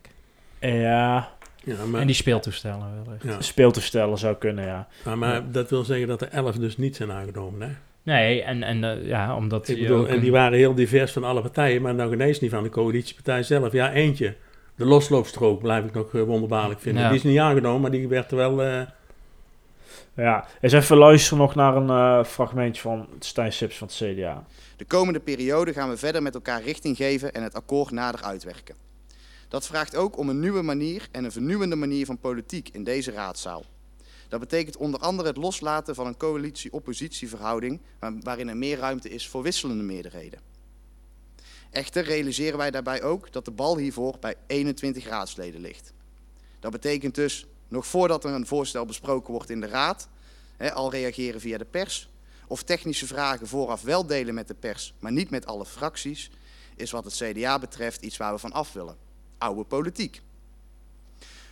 ja, Ja, maar, En die speeltoestellen wellicht. ja. speeltoestellen zou kunnen, ja. maar, maar dat wil zeggen dat er elf dus niet zijn aangenomen. Hè? Nee, en, en eh, ja, omdat Ik bedoel, en een- die waren heel divers van alle partijen, maar nog ineens niet van de coalitiepartij zelf. Ja, eentje. De losloopstrook blijf ik nog eh, wonderbaarlijk vinden. Ja. Die is niet aangenomen, maar die werd er wel... eh, Ja, eens even luisteren nog naar een eh, fragmentje van Stijn Sips van het CDA. De komende periode gaan we verder met elkaar richting geven en het akkoord nader uitwerken. Dat vraagt ook om een nieuwe manier en een vernieuwende manier van politiek in deze raadzaal. Dat betekent onder andere het loslaten van een coalitie-oppositieverhouding waar- waarin er meer ruimte is voor wisselende meerderheden. Echter realiseren wij daarbij ook dat de bal hiervoor bij 21 raadsleden ligt. Dat betekent dus, nog voordat er een voorstel besproken wordt in de raad, al reageren via de pers, of technische vragen vooraf wel delen met de pers, maar niet met alle fracties, is wat het CDA betreft iets waar we van af willen. Oude politiek.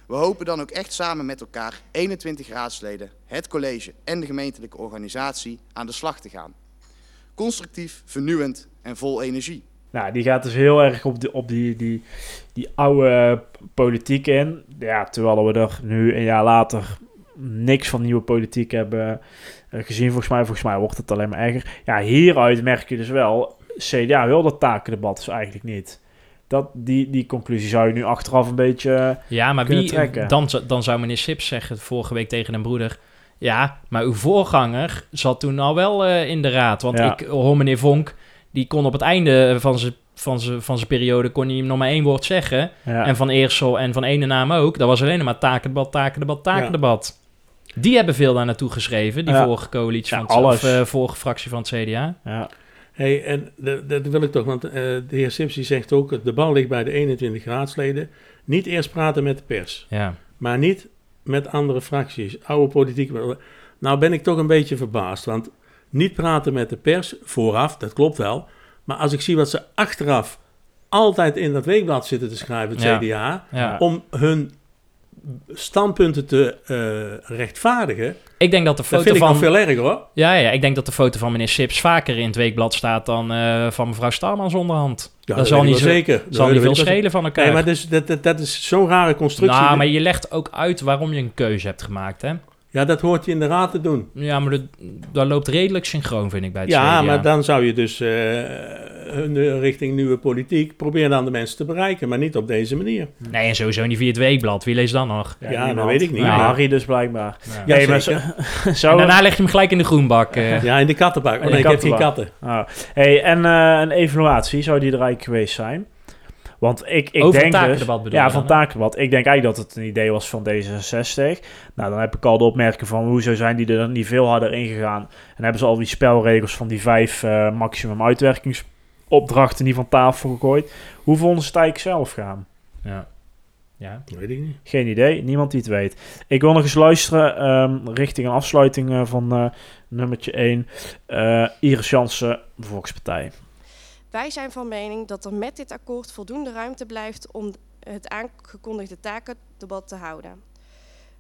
We hopen dan ook echt samen met elkaar, 21 raadsleden, het college en de gemeentelijke organisatie, aan de slag te gaan. Constructief, vernieuwend en vol energie. Nou, die gaat dus heel erg op, die, op die, die, die oude politiek in. Ja, terwijl we er nu een jaar later niks van nieuwe politiek hebben eh, gezien. Volgens mij, volgens mij wordt het alleen maar erger. Ja, hieruit merk je dus wel, CDA wil dat takendebat dus eigenlijk niet. Dat, die, die conclusie zou je nu achteraf een beetje... Ja, maar kunnen wie, trekken. dan, zou- dan zou meneer Sips zeggen vorige week tegen een broeder... Ja, maar uw voorganger zat toen al wel eh, in de raad. Want Ja. ik hoor meneer Vonk, die kon op het einde van zijn van zijn van zijn periode kon hij nog maar één woord zeggen. Ja. En van Eersel en van ene naam ook. Dat was alleen maar takendebat, takendebat, takendebat. Die hebben veel daar naartoe geschreven, die Ja. vorige coalitie Ja, van het, of, eh, vorige fractie van het CDA. ja. Hey, en dat, wil ik toch, want eh, de heer die zegt ook, de bal ligt bij de 21 raadsleden. Niet eerst praten met de pers, Ja. maar niet met andere fracties, oude politiek. Nou ben ik toch een beetje verbaasd, want niet praten met de pers vooraf, dat klopt wel. Maar als ik zie wat ze achteraf altijd in dat weekblad zitten te schrijven, het. CDA, om hun standpunten te eh, rechtvaardigen, Ik denk dat de dat foto vind van... veel erger hoor. Ja, ja, ik denk dat de foto van meneer Sips vaker in het weekblad staat dan eh, van mevrouw Starmans onderhand. Ja, dat zal niet, zo, zeker. Zal niet veel schelen van elkaar. Nee, maar dus, dat, dat, dat is zo'n rare constructie. nou, maar je legt ook uit waarom je een keuze hebt gemaakt, hè? Ja, dat hoort je in de raad te doen. Ja, maar dat, dat loopt redelijk synchroon, vind ik, bij het Ja, CDA. maar dan zou je dus eh, hun eh, richting nieuwe politiek proberen dan de mensen te bereiken, maar niet op deze manier. Nee, en sowieso niet via het weekblad. Wie leest dan nog? Ja, dat weet ik niet, Ja, maar- Harry dus blijkbaar. Ja. Nee, maar zo- En daarna leg je hem gelijk in de groenbak. eh. Ja, in de kattenbak. Oh, nee, ik heb geen katten. Ah. Hey, en eh, een evaluatie, zou die er eigenlijk geweest zijn? Want ik, ik Over denk dus... takendebat bedoel Ja, van dan, takendebat. Ik denk eigenlijk dat het een idee was van D66. Nou, dan heb ik al de opmerking van... hoezo zijn die er niet veel harder ingegaan? En hebben ze al die spelregels van die vijf eh, maximum uitwerkingsopdrachten... die van tafel gegooid. Hoe vonden ze het eigenlijk zelf gaan? Ja. ja. Dat weet ik niet. Geen idee, niemand die het weet. Ik wil nog eens luisteren ehm, richting een afsluiting eh, van eh, nummertje 1. eh Iris Jansen, Volkspartij. Wij zijn van mening dat er met dit akkoord voldoende ruimte blijft om het aangekondigde takendebat te houden.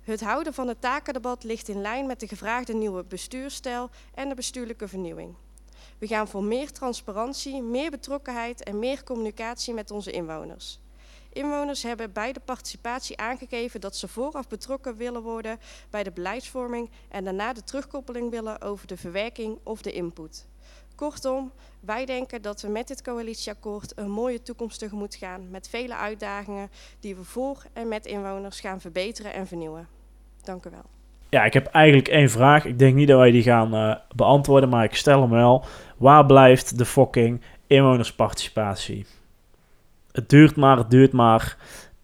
Het houden van het takendebat ligt in lijn met de gevraagde nieuwe bestuurstijl en de bestuurlijke vernieuwing. We gaan voor meer transparantie, meer betrokkenheid en meer communicatie met onze inwoners. Inwoners hebben bij de participatie aangegeven dat ze vooraf betrokken willen worden bij de beleidsvorming en daarna de terugkoppeling willen over de verwerking of de input. Kortom, wij denken dat we met dit coalitieakkoord een mooie toekomst tegemoet gaan met vele uitdagingen die we voor en met inwoners gaan verbeteren en vernieuwen. Dank u wel. Ja, ik heb eigenlijk één vraag. Ik denk niet dat wij die gaan eh, beantwoorden, maar ik stel hem wel. Waar blijft de fucking inwonersparticipatie? Het duurt maar, het duurt maar.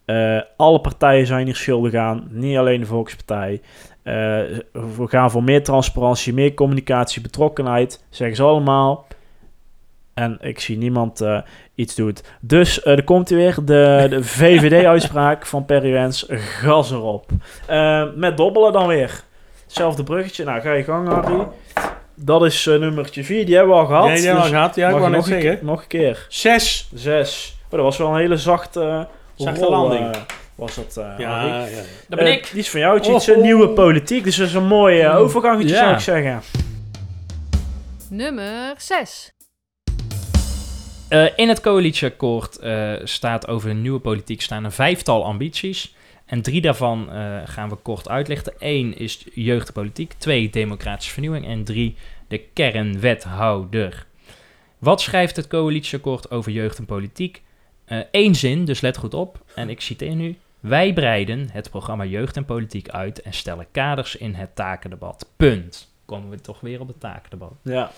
Eh, alle partijen zijn hier schuldig aan, niet alleen de Volkspartij. Eh, we gaan voor meer transparantie, meer communicatie, betrokkenheid, zeggen ze allemaal. En ik zie niemand eh, iets doet. Dus eh, er komt weer de, de VVD-uitspraak van Perry Wens. Gas erop. Met dobbelen dan weer. Hetzelfde bruggetje. Nou, ga je gang, Harry. Dat is nummertje 4. Die hebben we al gehad. Ja, die hebben we Dus al gehad. Ja, ik wou nog, een keer, nog een keer. Zes. Zes. Oh, dat was wel een hele zachte, Zachte landing. Was dat, eh, Ja, ja. Dat ben Eh, ik. Die is van jou. Het is iets Oh. een nieuwe politiek. Dus dat is een mooi eh, overgangetje, Ja. zou ik zeggen. Nummer 6. Eh, in het coalitieakkoord eh, staat over de nieuwe politiek staan een vijftal ambities. En drie daarvan eh, gaan we kort uitlichten. Eén is jeugdpolitiek, twee democratische vernieuwing en drie de kernwethouder. Wat schrijft het coalitieakkoord over jeugd en politiek? Eén zin, dus let goed op. En ik citeer nu. Wij breiden het programma Jeugd en Politiek uit en stellen kaders in het takendebat. Punt. Komen we toch weer op het takendebat. Ja.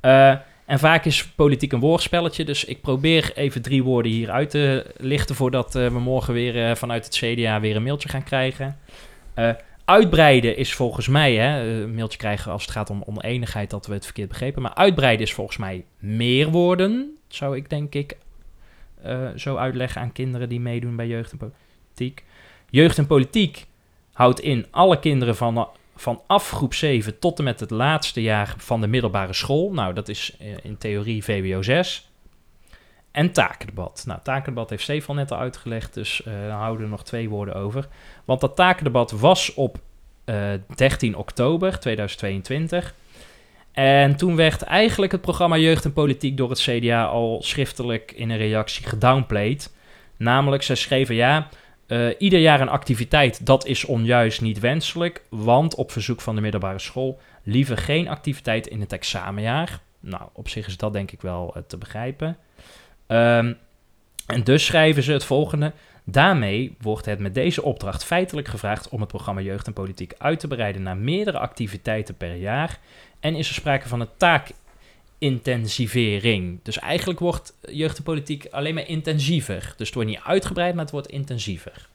Eh, en vaak is politiek een woordspelletje, dus ik probeer even drie woorden hier uit te lichten voordat eh, we morgen weer eh, vanuit het CDA weer een mailtje gaan krijgen. Uitbreiden is volgens mij, hè, een mailtje krijgen als het gaat om oneenigheid dat we het verkeerd begrepen, maar uitbreiden is volgens mij meer woorden, zou ik denk ik zo uitleggen aan kinderen die meedoen bij jeugd en politiek. Jeugd en politiek houdt in alle kinderen van vanaf groep 7 tot en met het laatste jaar van de middelbare school. Nou, dat is eh, in theorie VWO 6. En takendebat. Nou, takendebat heeft Stefan net al uitgelegd, dus eh, dan houden we nog twee woorden over. Want dat takendebat was op eh, 13 oktober 2022. En toen werd eigenlijk het programma Jeugd en Politiek door het CDA al schriftelijk in een reactie gedownplayed. Namelijk, ze schreven ja, eh, ieder jaar een activiteit, dat is onjuist niet wenselijk, want op verzoek van de middelbare school liever geen activiteit in het examenjaar. Nou, op zich is dat denk ik wel eh, te begrijpen. Ehm, en dus schrijven ze het volgende. Daarmee wordt het met deze opdracht feitelijk gevraagd om het programma Jeugd en Politiek uit te breiden naar meerdere activiteiten per jaar. En is er sprake van een taakintensivering. Dus eigenlijk wordt jeugd en politiek alleen maar intensiever. Dus het wordt niet uitgebreid, maar het wordt intensiever.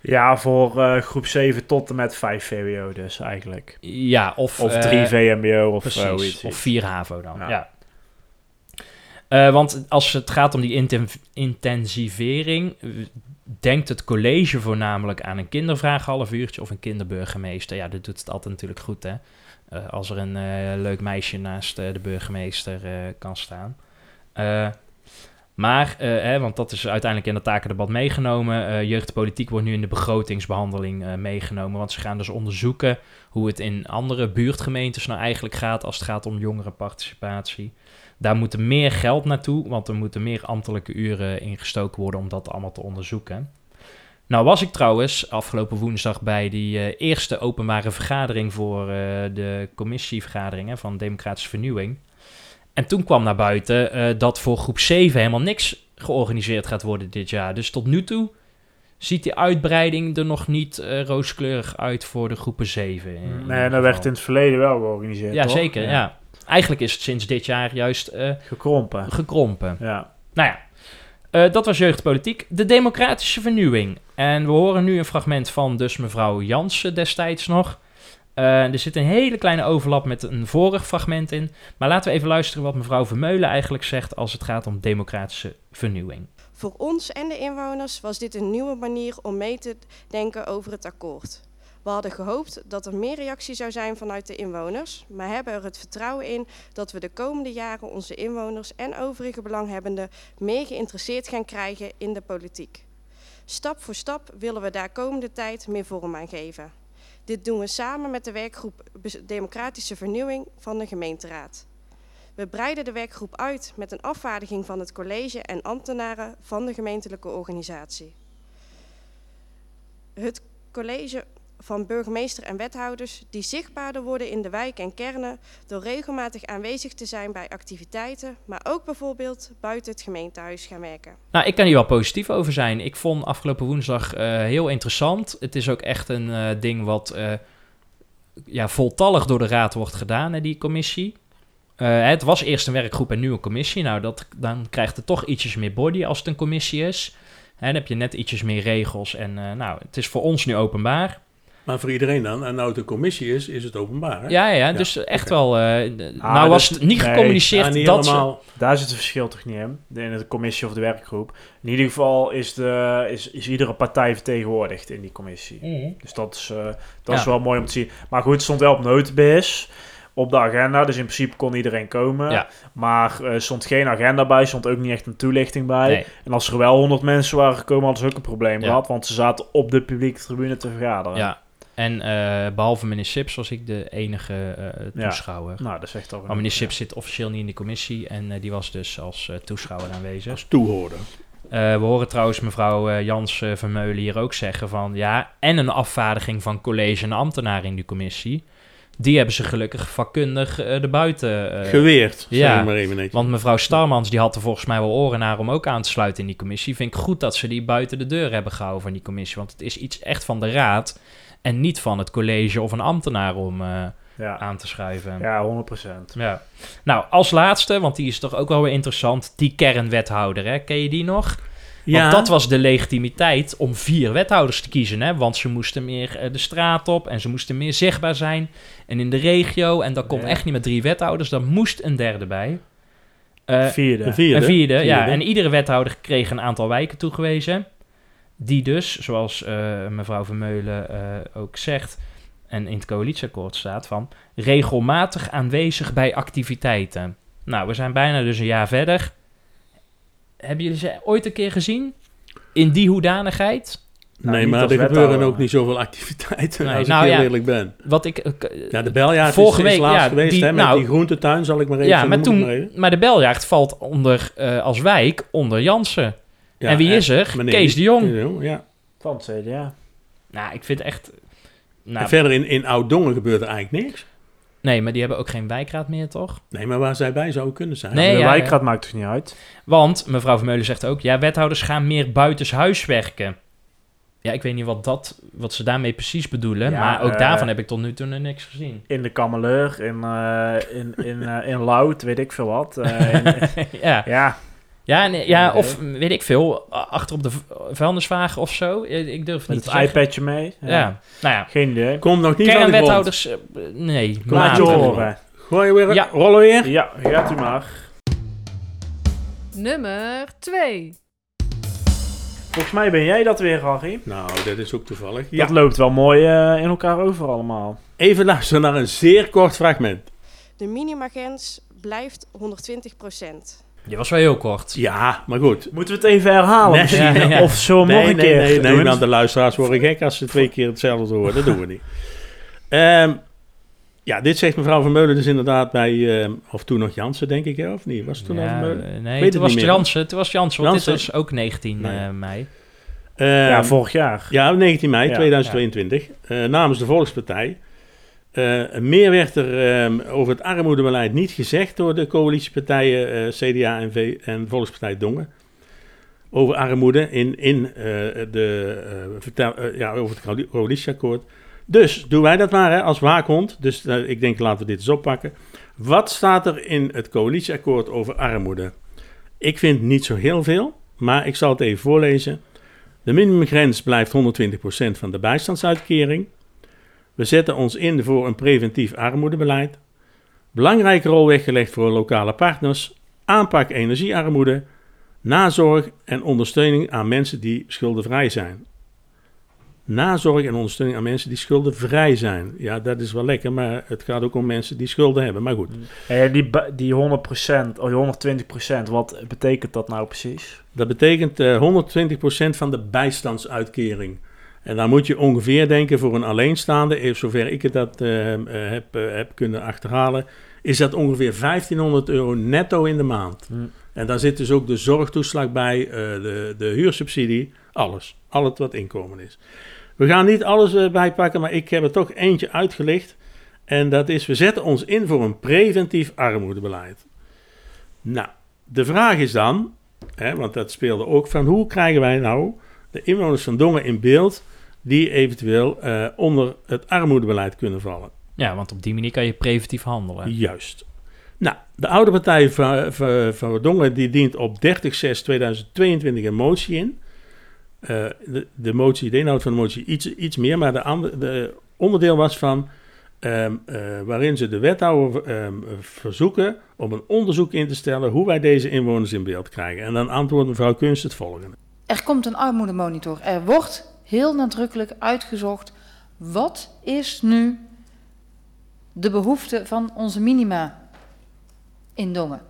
Ja, voor eh, groep 7 tot en met 5 VWO dus eigenlijk. Ja, of, Of eh, 3 VMBO of Precies, zoiets. of 4 HAVO dan, ja. Ja. Eh, want als het gaat om die inten- intensivering, eh, denkt het college voornamelijk aan een kindervraag half uurtje of een kinderburgemeester. Ja, dat doet het altijd natuurlijk goed, hè. Eh, als er een eh, leuk meisje naast eh, de burgemeester kan staan. Maar, hè, want dat is uiteindelijk in het takendebat meegenomen. Jeugdpolitiek wordt nu in de begrotingsbehandeling eh, meegenomen. Want ze gaan dus onderzoeken hoe het in andere buurtgemeentes nou eigenlijk gaat als het gaat om jongerenparticipatie. Daar moet er meer geld naartoe, want er moeten meer ambtelijke uren ingestoken worden om dat allemaal te onderzoeken. Nou was ik trouwens afgelopen woensdag bij die eh, eerste openbare vergadering voor eh, de commissievergaderingen van Democratische Vernieuwing. En toen kwam naar buiten eh, dat voor groep 7 helemaal niks georganiseerd gaat worden dit jaar. Dus tot nu toe ziet die uitbreiding er nog niet rooskleurig uit voor de groepen 7. in ieder Nee, dat geval. werd in het verleden wel georganiseerd, Ja, toch? zeker. Ja. Eigenlijk is het sinds dit jaar juist Gekrompen. gekrompen. Ja. Nou ja, eh, dat was jeugdpolitiek. De democratische vernieuwing. En we horen nu een fragment van dus mevrouw Jansen destijds nog. Eh, er zit een hele kleine overlap met een vorig fragment in. Maar laten we even luisteren wat mevrouw Vermeulen eigenlijk zegt als het gaat om democratische vernieuwing. Voor ons en de inwoners was dit een nieuwe manier om mee te denken over het akkoord. We hadden gehoopt dat er meer reactie zou zijn vanuit de inwoners, maar hebben er het vertrouwen in dat we de komende jaren onze inwoners en overige belanghebbenden meer geïnteresseerd gaan krijgen in de politiek. Stap voor stap willen we daar komende tijd meer vorm aan geven. Dit doen we samen met de werkgroep Democratische Vernieuwing van de gemeenteraad. We breiden de werkgroep uit met een afvaardiging van het college en ambtenaren van de gemeentelijke organisatie. Het college van burgemeester en wethouders die zichtbaarder worden in de wijk en kernen door regelmatig aanwezig te zijn bij activiteiten, maar ook bijvoorbeeld buiten het gemeentehuis gaan werken. Nou, ik kan hier wel positief over zijn. Ik vond afgelopen woensdag eh, heel interessant. Het is ook echt een eh, ding wat eh, ja, voltallig door de raad wordt gedaan, hè, die commissie. Het was eerst een werkgroep en nu een commissie. Nou, dat, dan krijgt het toch ietsjes meer body als het een commissie is. Hè, dan heb je net ietsjes meer regels. En nou, het is voor ons nu openbaar. Maar voor iedereen dan, en nou het een commissie is, is het openbaar. Hè? Ja, ja, dus echt wel. eh, nou, was dus- het niet nee, gecommuniceerd niet dat ze-. Daar zit het verschil toch niet in, de- in de commissie of de werkgroep. In ieder geval is, de, is, is iedere partij vertegenwoordigd in die commissie. Mhm. Dus dat is, eh, dat is wel mooi om te zien. Maar goed, het stond wel op notenbis op de agenda. Dus in principe kon iedereen komen. Ja. Maar er stond geen agenda bij, stond ook niet echt een toelichting bij. Nee. En als er wel 100 mensen waren gekomen, hadden ze ook een probleem Ja. gehad. Want ze zaten op de publieke tribune te vergaderen. Ja. En eh, behalve meneer Sips was ik de enige eh, Ja. toeschouwer. Nou, dat al Maar meneer Sips zit officieel niet in die commissie en eh, die was dus als toeschouwer aanwezig. Als toehoorder. Eh, we horen trouwens mevrouw Jans Vermeulen hier ook zeggen van ja, en een afvaardiging van college en ambtenaren in die commissie. Die hebben ze gelukkig vakkundig uh, erbuiten... Uh, Geweerd, ja, zeg maar even netjes. Want mevrouw Starmans die had er volgens mij wel oren naar om ook aan te sluiten in die commissie. Vind ik goed dat ze die buiten de deur hebben gehouden van die commissie. Want het is iets echt van de raad en niet van het college of een ambtenaar om... Uh, ja. aan te schrijven. Ja, 100%. Ja. Nou, als laatste, want die is toch ook wel weer interessant, die kernwethouder, hè? Ken je die nog? Ja. Want dat was de legitimiteit om vier wethouders te kiezen, hè? Want ze moesten meer uh, de straat op en ze moesten meer zichtbaar zijn. En in de regio, en dat kon echt niet met drie wethouders, daar moest een derde bij. Uh, vierde. Een vierde. Een vierde, ja. En iedere wethouder kreeg een aantal wijken toegewezen. Die dus, zoals uh, mevrouw Vermeulen ook zegt, en in het coalitieakkoord staat van regelmatig aanwezig bij activiteiten. Nou, we zijn bijna dus een jaar verder. Hebben jullie ze ooit een keer gezien? In die hoedanigheid? Nou, nee, maar er gebeuren ook niet zoveel activiteiten, nee, als nou, ik heel ja, eerlijk ben. Wat ik, uh, ja, de beljaard vorige is, is week, ja, geweest, die, hè, met nou, die groentetuin, zal ik maar even Ja, maar, toen, maar de beljaard valt onder, uh, als wijk onder Jansen. Ja, en wie is er? Kees de Jong. Ja. Van het CDA. Nou, ik vind echt... Nou, en verder in, in Oud-Dongen gebeurt er eigenlijk niks. Nee, maar die hebben ook geen wijkraad meer, toch? Nee, maar waar zij bij zouden kunnen zijn. Nee, de wijkraad maakt dus niet uit. Want, mevrouw Vermeulen zegt ook... ja, wethouders gaan meer buitenshuis werken. Ja, ik weet niet wat, dat, wat ze daarmee precies bedoelen. maar ook daarvan heb ik tot nu toe niks gezien. In de Kameleur, in, uh, in, in, uh, in Loud, weet ik veel wat. ja. ja. Ja, ja of weet ik veel, achter op de vuilniswagen of zo. Ik durf niet Met het iPadje mee. Ja. Nou ja. Geen idee. Komt nog niet Kernwethouders, uh, nee. Laat je horen. Gooi je weer, ja. rollen weer? Ja, gaat u maar. Nummer 2. Volgens mij ben jij dat weer, Harry. Nou, dat is ook toevallig. Ja. Dat loopt wel mooi uh, in elkaar over allemaal. Even luisteren naar een zeer kort fragment. De minimagrens blijft 120 procent. Je was wel heel kort. Ja, maar goed. Moeten we het even herhalen nee, ja, ja. Of zo nog nee, een keer Nee, nee, nee, de luisteraars worden gek als ze twee keer hetzelfde horen. Dat doen we niet. Um, ja, dit zegt mevrouw Vermeulen dus inderdaad bij... Uh, of toen nog Jansen, denk ik, hè? of niet? Was het toen ja, Vermeulen? Nee, Weet toen was het Jansen. Toen was Jansen, want Janssen. dit was ook 19 nee. uh, mei. Um, ja, vorig jaar. Ja, 19 mei ja, 2022. Uh, namens de Volkspartij. Uh, meer werd er um, over het armoedebeleid niet gezegd door de coalitiepartijen uh, CDA en, v en Volkspartij Dongen. Over armoede in, in uh, de, ja, over het coalitieakkoord. Dus doen wij dat maar hè, als waakhond. Dus ik denk laten we dit eens oppakken. Wat staat er in het coalitieakkoord over armoede? Ik vind niet zo heel veel, maar ik zal het even voorlezen. De minimumgrens blijft 120% van de bijstandsuitkering. We zetten ons in voor een preventief armoedebeleid. Belangrijke rol weggelegd voor lokale partners. Aanpak energiearmoede. Nazorg en ondersteuning aan mensen die schuldenvrij zijn. Nazorg en ondersteuning aan mensen die schuldenvrij zijn. Ja, dat is wel lekker, maar het gaat ook om mensen die schulden hebben. Maar goed. Hey, die, die 100% of 120%, wat betekent dat nou precies? Dat betekent uh, eh, 120% van de bijstandsuitkering. En dan moet je ongeveer denken voor een alleenstaande, zover ik het dat uh, heb, uh, heb kunnen achterhalen, is dat ongeveer 1500 euro netto in de maand. Hmm. En daar zit dus ook de zorgtoeslag bij, uh, de, de huursubsidie, alles. Al het wat inkomen is. We gaan niet alles bijpakken, maar ik heb er toch eentje uitgelicht. En dat is, we zetten ons in voor een preventief armoedebeleid. Nou, de vraag is dan, hè, want dat speelde ook, van hoe krijgen wij nou de inwoners van Dongen in beeld die eventueel uh, onder het armoedebeleid kunnen vallen. Ja, want op die manier kan je preventief handelen. Juist. Nou, de oude partij van, van, van Dongen die dient op 30-6-2022 een motie in. Uh, de, de, motie, de inhoud van de motie iets, iets meer, maar de, de onderdeel was van um, uh, waarin ze de wethouder um, verzoeken om een onderzoek in te stellen hoe wij deze inwoners in beeld krijgen. En dan antwoordt mevrouw Kunst het volgende. Er komt een armoedemonitor. Er wordt heel nadrukkelijk uitgezocht wat is nu de behoefte van onze minima in Dongen.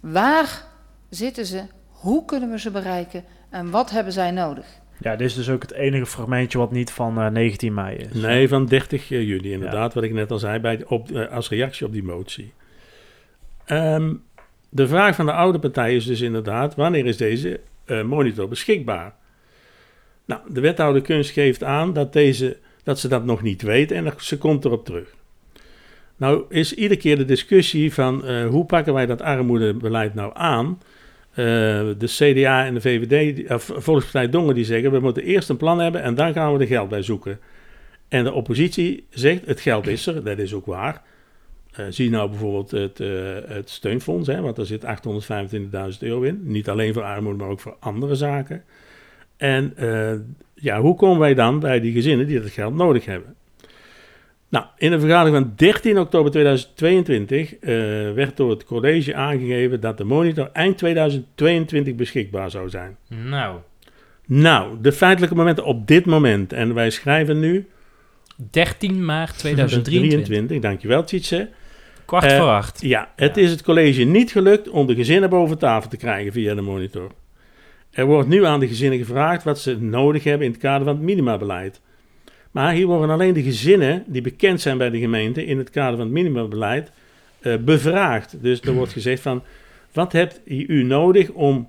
Waar zitten ze? Hoe kunnen we ze bereiken? En wat hebben zij nodig? Ja, dit is dus ook het enige fragmentje wat niet van uh, eh, 19 mei is. Nee, van 30 juli inderdaad, wat ik net al zei, bij, op, uh, als reactie op die motie. Um, de vraag van de oude partij is dus inderdaad, wanneer is deze uh, monitor beschikbaar? Nou, de wethouder kunst geeft aan dat, deze, dat ze dat nog niet weet en ze komt erop terug. Nou is iedere keer de discussie van eh, hoe pakken wij dat armoedebeleid nou aan? Eh, de CDA en de VVD, of Volkspartij Dongen, die zeggen we moeten eerst een plan hebben en dan gaan we er geld bij zoeken. En de oppositie zegt het geld is er, dat is ook waar. Eh, zie nou bijvoorbeeld het, het steunfonds, hè, want daar zit 825.000 euro in. Niet alleen voor armoede, maar ook voor andere zaken. En eh, ja, hoe komen wij dan bij die gezinnen die dat geld nodig hebben? Nou, in een vergadering van 13 oktober 2022 eh, werd door het college aangegeven dat de monitor eind 2022 beschikbaar zou zijn. Nou, Nou, de feitelijke momenten op dit moment, en wij schrijven nu 13 maart 2023. 23, dankjewel Tjitse. Kwart Eh, voor acht. Ja, het Ja. is het college niet gelukt om de gezinnen boven tafel te krijgen via de monitor. Er wordt nu aan de gezinnen gevraagd wat ze nodig hebben in het kader van het minimabeleid. Maar hier worden alleen de gezinnen die bekend zijn bij de gemeente in het kader van het minimabeleid eh, bevraagd. Dus er wordt gezegd van, wat hebt u nodig om,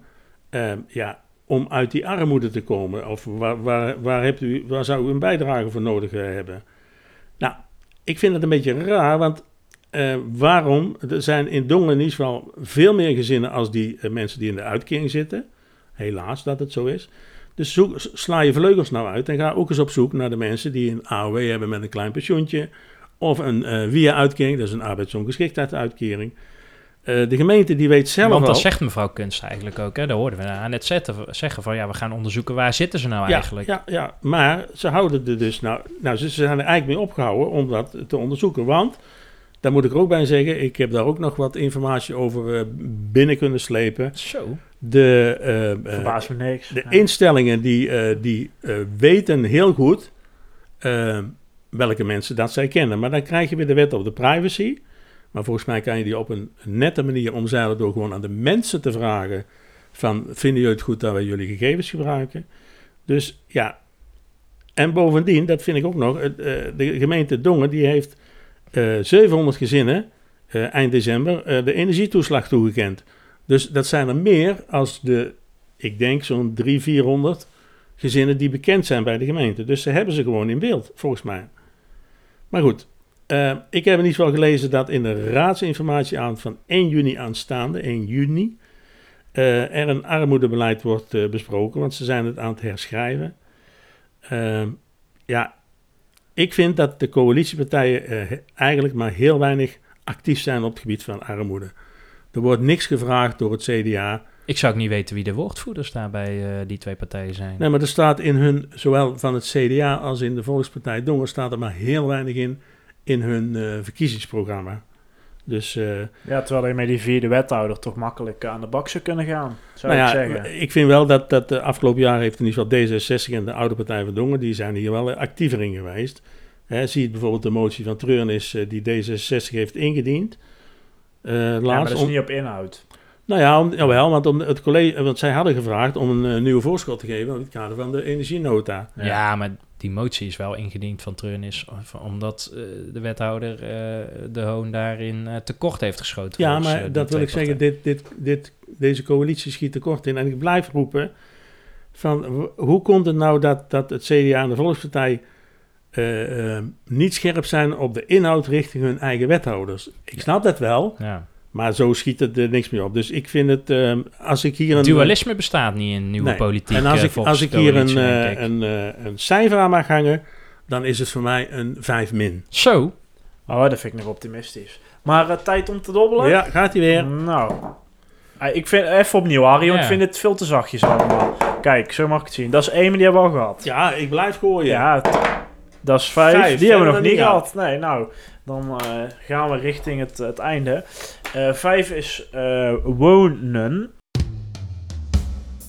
eh, ja, om uit die armoede te komen? Of waar, waar, waar, hebt u, waar zou u een bijdrage voor nodig eh, hebben? Nou, ik vind het een beetje raar, want eh, waarom? Er zijn in Dongen in ieder geval veel meer gezinnen als die mensen die in de uitkering zitten. Helaas dat het zo is. Dus zoek, sla je vleugels nou uit en ga ook eens op zoek naar de mensen die een AOW hebben met een klein pensioentje. Of een eh via-uitkering, dat is een arbeidsongeschiktheidsuitkering. Eh de gemeente die weet zelf Want dat al... zegt mevrouw Kunst eigenlijk ook. Hè? Daar hoorden we haar net zetten, zeggen van ja, we gaan onderzoeken waar zitten ze nou ja, eigenlijk. Ja, ja, maar ze houden er dus nou... Nou, ze zijn er eigenlijk mee opgehouden om dat te onderzoeken. Want, daar moet ik er ook bij zeggen, ik heb daar ook nog wat informatie over eh, binnen kunnen slepen. Zo. De, eh, eh, me niks. De Ja. instellingen die, eh, die weten heel goed welke mensen dat zij kennen. Maar dan krijg je weer de wet op de privacy. Maar volgens mij kan je die op een nette manier omzeilen door gewoon aan de mensen te vragen van vinden jullie het goed dat wij jullie gegevens gebruiken? Dus ja, en bovendien, dat vind ik ook nog, de gemeente Dongen die heeft eh 700 gezinnen eind december de energietoeslag toegekend. Dus dat zijn er meer als de, ik denk zo'n 300, 400 gezinnen die bekend zijn bij de gemeente. Dus ze hebben ze gewoon in beeld, volgens mij. Maar goed, eh, ik heb in ieder geval gelezen dat in de raadsinformatie aan van 1 juni aanstaande, 1 juni, eh, er een armoedebeleid wordt eh, besproken, want ze zijn het aan het herschrijven. Ja, ik vind dat de coalitiepartijen eigenlijk maar heel weinig actief zijn op het gebied van armoede. Er wordt niks gevraagd door het CDA. Ik zou ook niet weten wie de woordvoerders daar bij eh, die twee partijen zijn. Nee, maar er staat in hun, zowel van het CDA als in de Volkspartij Dongen, staat er maar heel weinig in in hun eh, verkiezingsprogramma. Dus, eh, Ja, terwijl je met die vierde wethouder toch makkelijk aan de bak zou kunnen gaan, zou nou ik ja, zeggen. ik vind wel dat, dat de afgelopen jaar heeft in ieder geval D66 en de oude Partij van Dongen, die zijn hier wel actiever in geweest. Hè, zie je bijvoorbeeld de motie van Treurnis die D66 heeft ingediend. Eh, ja, maar dat is om- niet op inhoud. Nou ja, om, jawel, want om het college, want zij hadden gevraagd om een eh, nieuwe voorschot te geven in het kader van de energienota. Ja. maar die motie is wel ingediend van Treurnis, of- omdat eh, de wethouder eh, de Hoon daarin eh, tekort heeft geschoten. Ja, volgens, maar eh, dat wil ik zeggen, dit, dit, dit, deze coalitie schiet tekort in. En ik blijf roepen van hoe komt het nou dat, dat het CDA en de Volkspartij eh, eh, niet scherp zijn op de inhoud richting hun eigen wethouders? Ik snap dat wel. Ja. maar zo schiet het er niks meer op. Dus ik vind het, eh, als ik hier een... Dualisme bestaat niet in nieuwe Nee. politiek. En als eh, ik, als ik hier een, eh, een, eh, een cijfer aan mag hangen, dan is het voor mij een 5 min. Zo, Oh, dat vind ik nog optimistisch. Maar eh, tijd om te dobbelen? Ja, gaat hij weer. Nou, eh, ik vind even opnieuw, Harry, want Ja. ik vind het veel te zachtjes allemaal. Kijk, zo mag ik het zien. Dat is één, die hebben we al gehad. Ja, ik blijf gooien. Ja, dat is vijf. Vijf, die hebben we nog niet gehad. Nee, nou, dan eh, gaan we richting het, het einde. Eh, vijf is eh, wonen.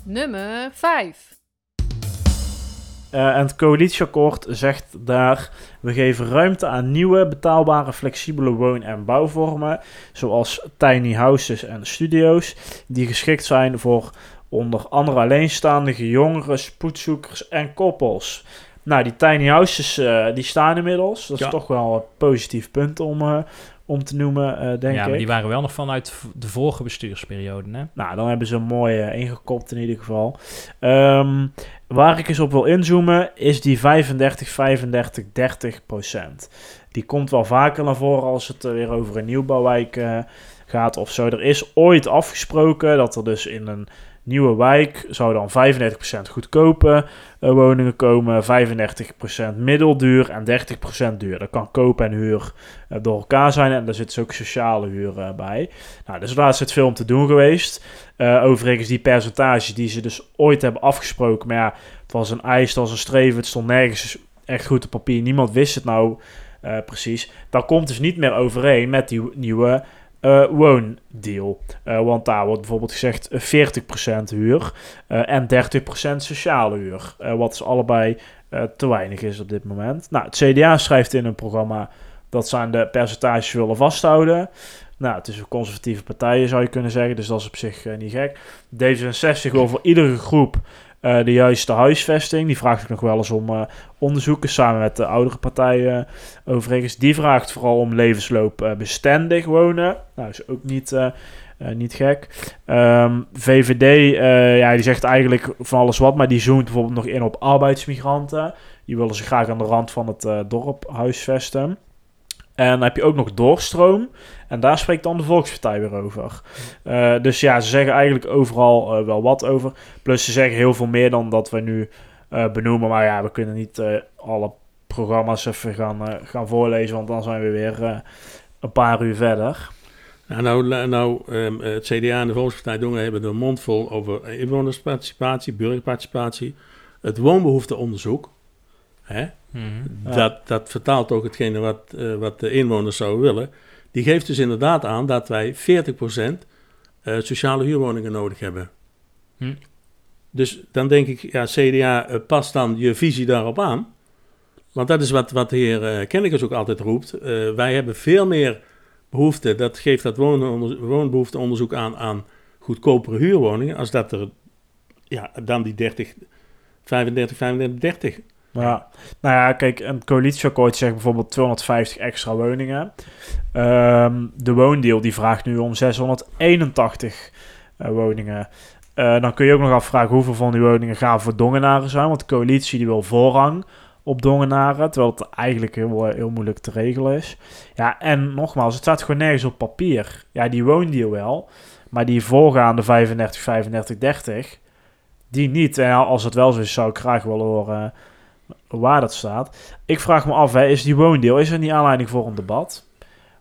Nummer 5. Eh, en het coalitieakkoord zegt daar... We geven ruimte aan nieuwe, betaalbare, flexibele woon- en bouwvormen... zoals tiny houses en studio's... die geschikt zijn voor onder andere alleenstaande jongeren, spoedzoekers en koppels. Nou, die tiny houses eh, die staan inmiddels. Dat is Ja. toch wel een positief punt om, eh, om te noemen, eh, denk ja, ik. maar die waren wel nog vanuit de vorige bestuursperiode, hè? Nou, dan hebben ze een mooie ingekopt in ieder geval. Ehm, waar ik eens op wil inzoomen is die 35, 35, 30 procent. Die komt wel vaker naar voren als het weer over een nieuwbouwwijk gaat of zo. Er is ooit afgesproken dat er dus in een nieuwe wijk zou dan 35% goedkope eh, woningen komen, 35% middelduur en 30% duur. Dat kan koop en huur eh, door elkaar zijn en daar zit dus ook sociale huur eh, bij. Nou, dus laatst het om te doen geweest. Overigens, die percentages die ze dus ooit hebben afgesproken. Maar ja, het was een eis, het was een streven. Het stond nergens echt goed op papier. Niemand wist het nou precies. Dat komt dus niet meer overeen met die nieuwe eh, woondeal. Eh, want daar wordt bijvoorbeeld gezegd eh, 40% huur eh, en 30% sociale huur. Wat dus allebei te weinig is op dit moment. Nou, het CDA schrijft in een programma dat zijn de percentages willen vasthouden. Nou, het is een conservatieve partij, zou je kunnen zeggen. Dus dat is op zich niet gek. D66 wil voor iedere groep eh, de juiste huisvesting. Die vraagt ook nog wel eens om eh, onderzoeken samen met de oudere partijen. eh, overigens, die vraagt vooral om levensloopbestendig wonen. Nou, is ook niet, eh, eh, niet gek. Ehm, VVD, eh, ja, die zegt eigenlijk van alles wat, maar die zoomt bijvoorbeeld nog in op arbeidsmigranten. Die willen ze graag aan de rand van het eh, dorp huisvesten. En dan heb je ook nog doorstroom. En daar spreekt dan de Volkspartij weer over. Eh, dus ja, ze zeggen eigenlijk overal eh, wel wat over. Plus ze zeggen heel veel meer dan dat we nu eh, benoemen. Maar ja, we kunnen niet alle programma's even gaan, gaan voorlezen. Want dan zijn we weer een paar uur verder. Nou, nou, nou ehm, het CDA en de Volkspartij Dongen hebben een mond vol over inwonersparticipatie, burgerparticipatie, het woonbehoefteonderzoek. Hè? Mhm. Dat, dat vertaalt ook hetgene wat, eh, wat de inwoners zouden willen. Die geeft dus inderdaad aan dat wij 40% eh, sociale huurwoningen nodig hebben. Hm. Dus dan denk ik, ja, CDA, eh, pas dan je visie daarop aan. Want dat is wat, wat de heer uh, Kennekes ook altijd roept. Eh, wij hebben veel meer behoefte, dat geeft dat woonbehoefteonderzoek aan, aan goedkopere huurwoningen, als dat er ja, dan die 30, 35, 35, 30 Ja, nou ja, kijk, een coalitieakkoord zegt bijvoorbeeld 250 extra woningen. Ehm, de woondeal die vraagt nu om 681 eh, woningen. Eh, dan kun je ook nog afvragen hoeveel van die woningen gaan voor dongenaren zijn. Want de coalitie die wil voorrang op dongenaren. Terwijl het eigenlijk heel, eh, moeilijk te regelen is. Ja, en nogmaals, het staat gewoon nergens op papier. Ja, die woondeal wel. Maar die voorgaande 35, 35, 30, die niet. Als het wel zo is, zou ik graag willen horen waar dat staat. Ik vraag me af, hè, is die woondeal, is er niet aanleiding voor een debat?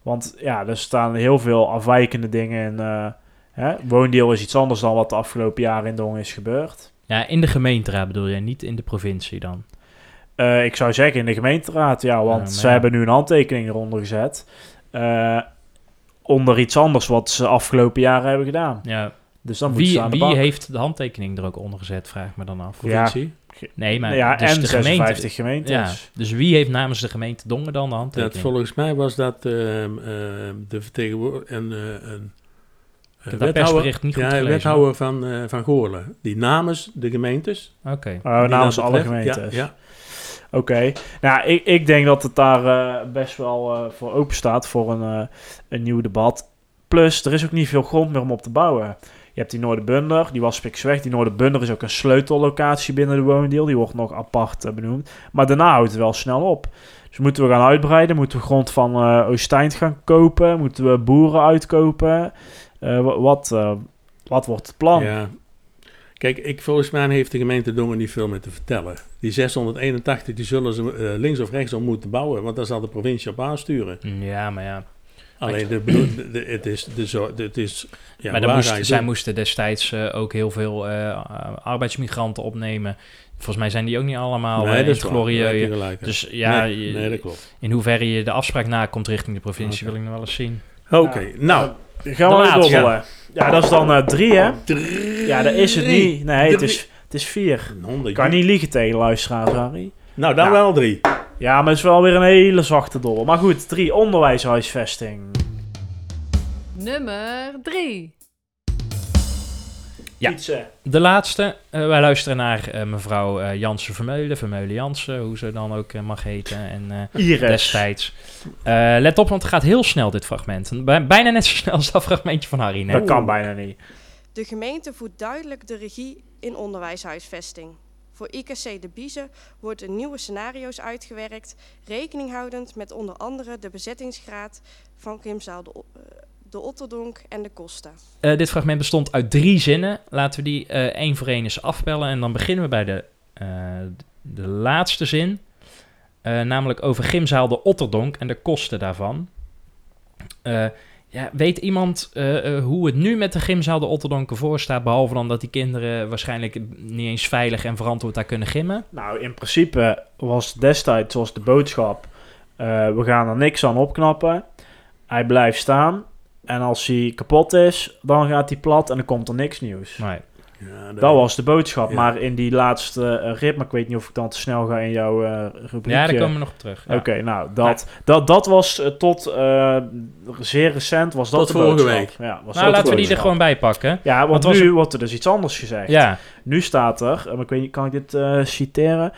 Want ja, er staan heel veel afwijkende dingen in. eh hè? Woondeal is iets anders dan wat de afgelopen jaren in Dongen is gebeurd. Ja, in de gemeenteraad bedoel je, niet in de provincie dan. Eh, ik zou zeggen in de gemeenteraad, ja, want Ja, ze ja. hebben nu een handtekening eronder gezet. eh, onder iets anders wat ze afgelopen jaren hebben gedaan. Ja, Dus dan wie, aan de wie heeft de handtekening er ook onder gezet, vraag ik me dan af. Ja. Nee, maar ja, dus en de 56 gemeente. gemeentes. Ja, dus wie heeft namens de gemeente Dongen dan de Dat handtekening? volgens mij was dat ehm, ehm, de vertegenwoordiger en eh, een eh, dat persbericht niet goed ja, gelezen, wethouder van, eh van Goorlen. Die namens de gemeentes. Oké. Oh, namens dat alle betreft, gemeentes. Ja, ja. Oké. Nou, ik, ik denk dat het daar eh, best wel eh, voor open staat voor een, eh, een nieuw debat. Plus, er is ook niet veel grond meer om op te bouwen. Je hebt die Noorderbunder, die was weg. Die Noorderbunder is ook een sleutellocatie binnen de woondeal. Die wordt nog apart eh, benoemd. Maar daarna houdt het wel snel op. Dus moeten we gaan uitbreiden? Moeten we grond van eh Oosteind gaan kopen? Moeten we boeren uitkopen? Eh, wa- wat, eh, wat wordt het plan? Ja. Kijk, ik, volgens mij heeft de gemeente Dongen niet veel meer te vertellen. Die 681 die zullen ze links of rechts om moeten bouwen, want daar zal de provincie op aansturen. Ja, maar ja. Alleen, de, bedoel- de- de- het is, de, zo, het is ja, maar dan moest, zij moesten destijds eh, ook heel veel eh, arbeidsmigranten opnemen. Volgens mij zijn die ook niet allemaal Nee, eh, in dat het is in. Dus ja, nee, je- nee, dat klopt. in hoeverre je de afspraak nakomt richting de provincie wil ik nog wel eens zien. Oké, nou. Gaan we dobbelen. Ja, dat is dan eh, drie, hè? Ja, dat is het Drie. niet. Nee, het Drie. is, het is vier. Kan niet liegen tegen luisteraars, Harry. Nou, dan Ja. wel drie. Ja, maar het is wel weer een hele zachte dobbel. Maar goed, drie. Onderwijshuisvesting. Nummer 3. Ja. De laatste. Eh, wij luisteren naar eh, mevrouw eh, Jansen Vermeulen. Vermeulen Jansen, hoe ze dan ook mag heten. En eh, Iris. destijds. Eh, let op, want het gaat heel snel dit fragment. Bij- Bijna net zo snel als dat fragmentje van Harry. Dat kan bijna niet. De gemeente voert duidelijk de regie in onderwijshuisvesting. Voor IKC De Biezen worden nieuwe scenario's uitgewerkt, rekening houdend met onder andere de bezettingsgraad van O- eh, de Otterdonk en de kosten. Eh, dit fragment bestond uit drie zinnen. Laten we die eh, één voor één eens afpellen. En dan beginnen we bij de, de laatste zin. Namelijk over Gymzaal de Otterdonk en de kosten daarvan. Ja, weet iemand eh, eh, hoe het nu met de Gymzaal de Otterdonk ervoor staat? Behalve dan dat die kinderen waarschijnlijk niet eens veilig en verantwoord daar kunnen gimmen. Nou, in principe was destijds zoals de boodschap... eh, we gaan er niks aan opknappen. Hij blijft staan. En als hij kapot is, dan gaat hij plat en dan komt er niks nieuws. Nee. Ja, Dat was de boodschap. Ja. Maar in die laatste eh, rit, maar ik weet niet of ik dan te snel ga in jouw eh rubriekje. Ja, daar komen we nog op terug. Ja. Oké, nou, dat, dat, dat was eh, tot eh, zeer recent was dat Tot de vorige boodschap. week. Ja, was Nou, dat de laten we die er gewoon bij pakken. Ja, want nu wordt er dus iets anders gezegd. Ja. Nu staat er, maar ik weet niet, kan ik dit eh, citeren?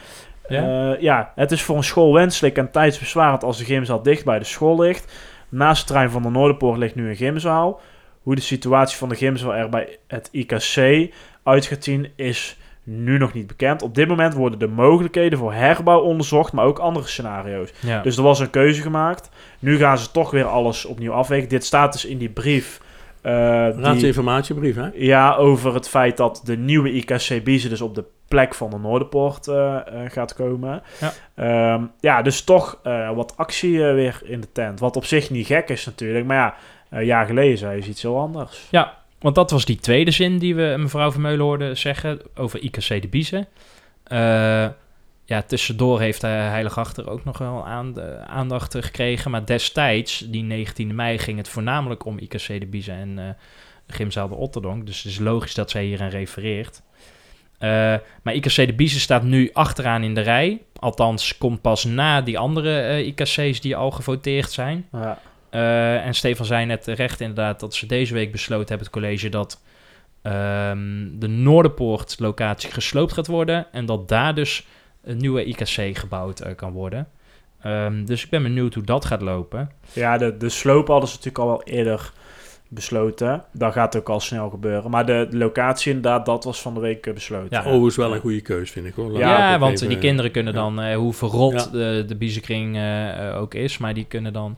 Ja? Ja? ja, het is voor een school wenselijk en tijdsbesparend als de gymzaal dicht bij de school ligt. Naast het terrein van de Noorderpoort ligt nu een gymzaal. Hoe de situatie van de gymzaal er bij het IKC uit gaat zien is nu nog niet bekend. Op dit moment worden de mogelijkheden voor herbouw onderzocht, maar ook andere scenario's. Ja. Dus er was een keuze gemaakt. Nu gaan ze toch weer alles opnieuw afwegen. Dit staat dus in die brief. eh, die- Raadsinformatiebrief, hè? ja, over het feit dat de nieuwe IKC Biezen dus op de plek van de Noorderpoort eh, eh, gaat komen. Ja. Ehm, ja, dus toch eh, wat actie eh, weer in de tent. Wat op zich niet gek is natuurlijk. Maar ja, een jaar geleden zei je iets heel anders. Ja, want dat was die tweede zin die we mevrouw Vermeulen hoorden zeggen over IKC de Biezen. Eh, ja, tussendoor heeft de Heilige Achter ook nog wel aan, aandacht eh, gekregen. Maar destijds, die 19e mei, ging het voornamelijk om IKC de Biezen en eh Gymzaal de Otterdonk. Dus het is logisch dat zij hier aan refereert. Eh, maar IKC de Biezen staat nu achteraan in de rij. Althans, komt pas na die andere eh, IKC's die al gevoteerd zijn. Ja. Eh, en Stefan zei net terecht inderdaad dat ze deze week besloten hebben, het college, dat ehm, de Noorderpoort-locatie gesloopt gaat worden. En dat daar dus een nieuwe IKC gebouwd eh, kan worden. Ehm, dus ik ben benieuwd hoe dat gaat lopen. Ja, de, de sloop hadden ze natuurlijk al wel eerder besloten. Dat gaat ook al snel gebeuren. Maar de, de locatie inderdaad, dat was van de week eh, besloten. Ja. Overigens wel een goede keus, vind ik hoor. Laat Ja, want even- die kinderen kunnen dan, eh, hoe verrot Ja. de, de biezenkring ook is, maar die kunnen dan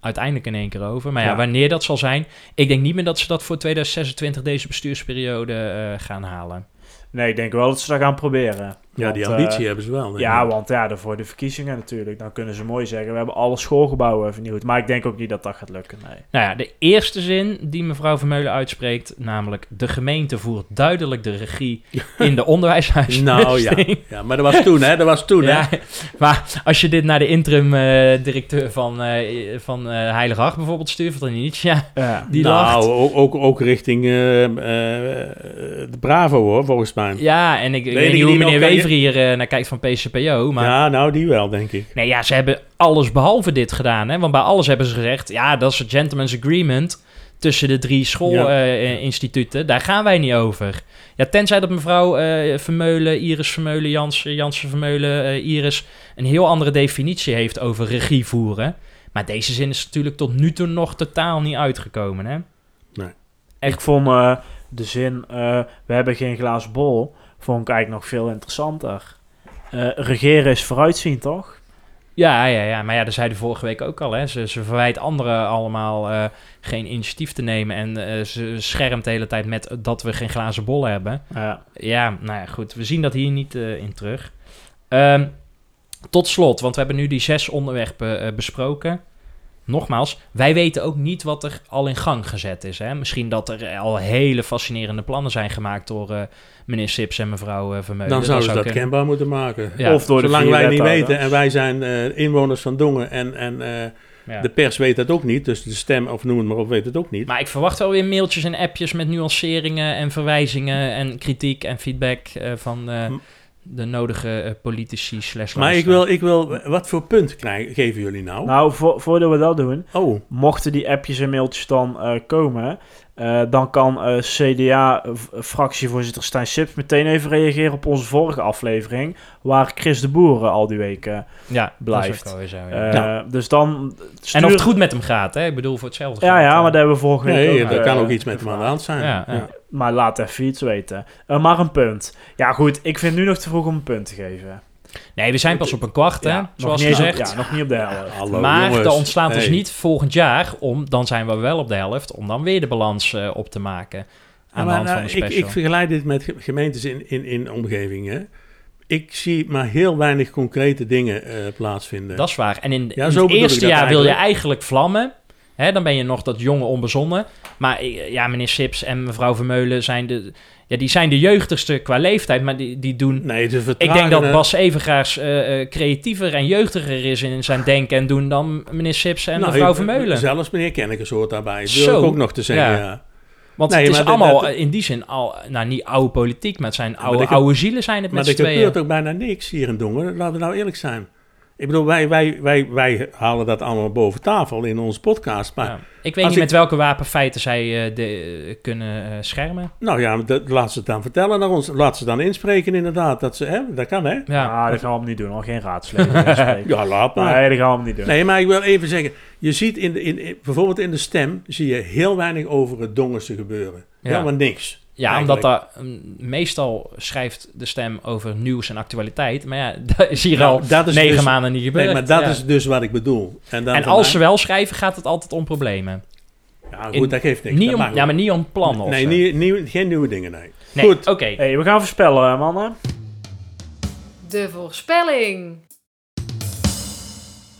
uiteindelijk in één keer over. Maar ja, Ja. wanneer dat zal zijn, ik denk niet meer dat ze dat voor 2026 deze bestuursperiode eh, gaan halen. Nee, ik denk wel dat ze dat gaan proberen. Ja, die Want, ambitie eh, hebben ze wel. denk Ja, ik. want ja, voor de verkiezingen natuurlijk. Dan kunnen ze mooi zeggen, we hebben alle schoolgebouwen vernieuwd. Maar ik denk ook niet dat dat gaat lukken, nee. Nou ja, de eerste zin die mevrouw Vermeulen uitspreekt, namelijk de gemeente voert duidelijk de regie in de onderwijshuisvesting. Nou ja. ja, maar dat was toen, hè? Dat was toen, hè? Ja, maar als je dit naar de interim eh, directeur van, eh van eh Heilige Acht bijvoorbeeld stuurt, van Initia, Ja. die nou, lacht. ook, ook, ook richting eh, eh, de Bravo, hoor, volgens mij. Ja, en ik, weet niet hoe meneer hier eh, naar kijkt van PCPO, maar... Ja, nou, die wel, denk ik. Nee, ja, ze hebben alles behalve dit gedaan. Hè? Want bij alles hebben ze gezegd... ja, dat is een gentleman's agreement tussen de drie schoolinstituten. Daar gaan wij niet over. Ja, tenzij dat mevrouw eh, Vermeulen, Iris Vermeulen, Jans, Jansen Vermeulen, eh, Iris... een heel andere definitie heeft over regie voeren. Maar deze zin is natuurlijk tot nu toe nog totaal niet uitgekomen, hè? Ik vond eh, de zin, eh, we hebben geen glazen bol, vond ik eigenlijk nog veel interessanter. Eh, regeren is vooruitzien, toch? Ja, ja, ja, maar ja, dat zei de vorige week ook al. Hè. Ze, ze verwijt anderen allemaal eh, geen initiatief te nemen. En eh, ze schermt de hele tijd met dat we geen glazen bol hebben. Ja. Ja, nou ja, goed. We zien dat hier niet in terug. Ehm, tot slot, want we hebben nu die zes onderwerpen besproken. Nogmaals, wij weten ook niet wat er al in gang gezet is. Hè? Misschien dat er al hele fascinerende plannen zijn gemaakt door eh, meneer Sips en mevrouw eh, Vermeulen. Dan zouden ze dat kunnen. kenbaar moeten maken. Ja. Of door de Zolang vier wij niet weten, en wij zijn eh, inwoners van Dongen en, en eh, Ja. de pers weet dat ook niet, dus de stem, of noem het maar op, weet het ook niet. Maar ik verwacht wel weer mailtjes en appjes met nuanceringen en verwijzingen en kritiek en feedback eh, van... eh, M- de nodige eh, politici slash Maar ik wil, ik wil, wat voor punt krijgen, geven jullie nou? Nou, vo- voordat we dat doen, Oh, mochten die appjes en mailtjes dan eh, komen, eh, dan kan eh, CDA-fractievoorzitter Stijn Sips meteen even reageren op onze vorige aflevering, waar Chris de Boer eh, al die week eh, ja, blijft. Dat is ook alweer zo, ja. eh, Ja. Dus dan En of het goed met hem gaat, hè? Ik bedoel, voor hetzelfde Ja, ja, maar dat hebben we vorige week nee, ook, er kan ook iets met hem aan de hand zijn. Ja, ja. Maar laat even iets weten. Eh, maar een punt. Ja, goed, ik vind nu nog te vroeg om een punt te geven. Nee, we zijn pas op een kwart, hè? Ja, nog Zoals niet gezegd. ja, nog niet op de helft. Hallo, maar jongens. er ontstaat dus niet volgend jaar om, dan zijn we wel op de helft, om dan weer de balans eh, op te maken. Aan de maar, hand van de ik, special. ik vergelijk dit met ge- gemeentes in, in, in omgevingen. Ik zie maar heel weinig concrete dingen eh, plaatsvinden. Dat is waar. En in, Ja, in zo het eerste dat jaar wil je eigenlijk vlammen. Hè, dan ben je nog dat jonge onbezonnen. Maar eh, ja, meneer Sips en mevrouw Vermeulen zijn de, ja, die zijn de jeugdigste qua leeftijd. Maar die, die doen... nee, ze Ik denk dat. Bas Evengaars eh, eh, creatiever en jeugdiger is in zijn denken en doen dan meneer Sips en Nou, mevrouw Vermeulen. Zelfs meneer Kennekes hoort daarbij. Dat wil ik ook nog te zeggen, Ja. ja. Want Nee, het is maar allemaal dat- in die zin al, nou niet oude politiek, maar het zijn maar oude, er oude zielen zijn het Maar met er z'n tweeën. gebeurt ook bijna niks hier in Dongen. Laten we nou eerlijk zijn. Ik bedoel, wij, wij, wij, wij halen dat allemaal boven tafel in onze podcast. Maar Ja. Ik weet niet ik- met welke wapenfeiten zij eh, de, eh, kunnen eh, schermen. nou ja, dat, laat ze het dan vertellen naar ons. Laat ze dan inspreken inderdaad. Dat, ze, hè, dat kan hè. Ja, Ah, dat gaan we hem niet doen, al geen raadsleden. inspreken. Ja, laat maar. Nee, dat gaan we hem niet doen. Nee, maar ik wil even zeggen. Je ziet in, de, in, in- bijvoorbeeld in de stem zie je heel weinig over het Dongense gebeuren. Ja. Helemaal niks. Ja, Eigenlijk. omdat daar mm, meestal schrijft de stem over nieuws en actualiteit. Maar ja, dat is hier Nou, al dat is negen dus- maanden niet gebeurd. Nee, maar dat Ja. is dus wat ik bedoel. En, dan en als ze wel schrijven, gaat het altijd om problemen. Ja, goed, in- dat geeft niks. Niet om, ja, maar niet om plannen Nee, nieuw, nieuw- geen nieuwe dingen, nee. Nee, Goed. oké. Hey, we gaan voorspellen, mannen. De voorspelling.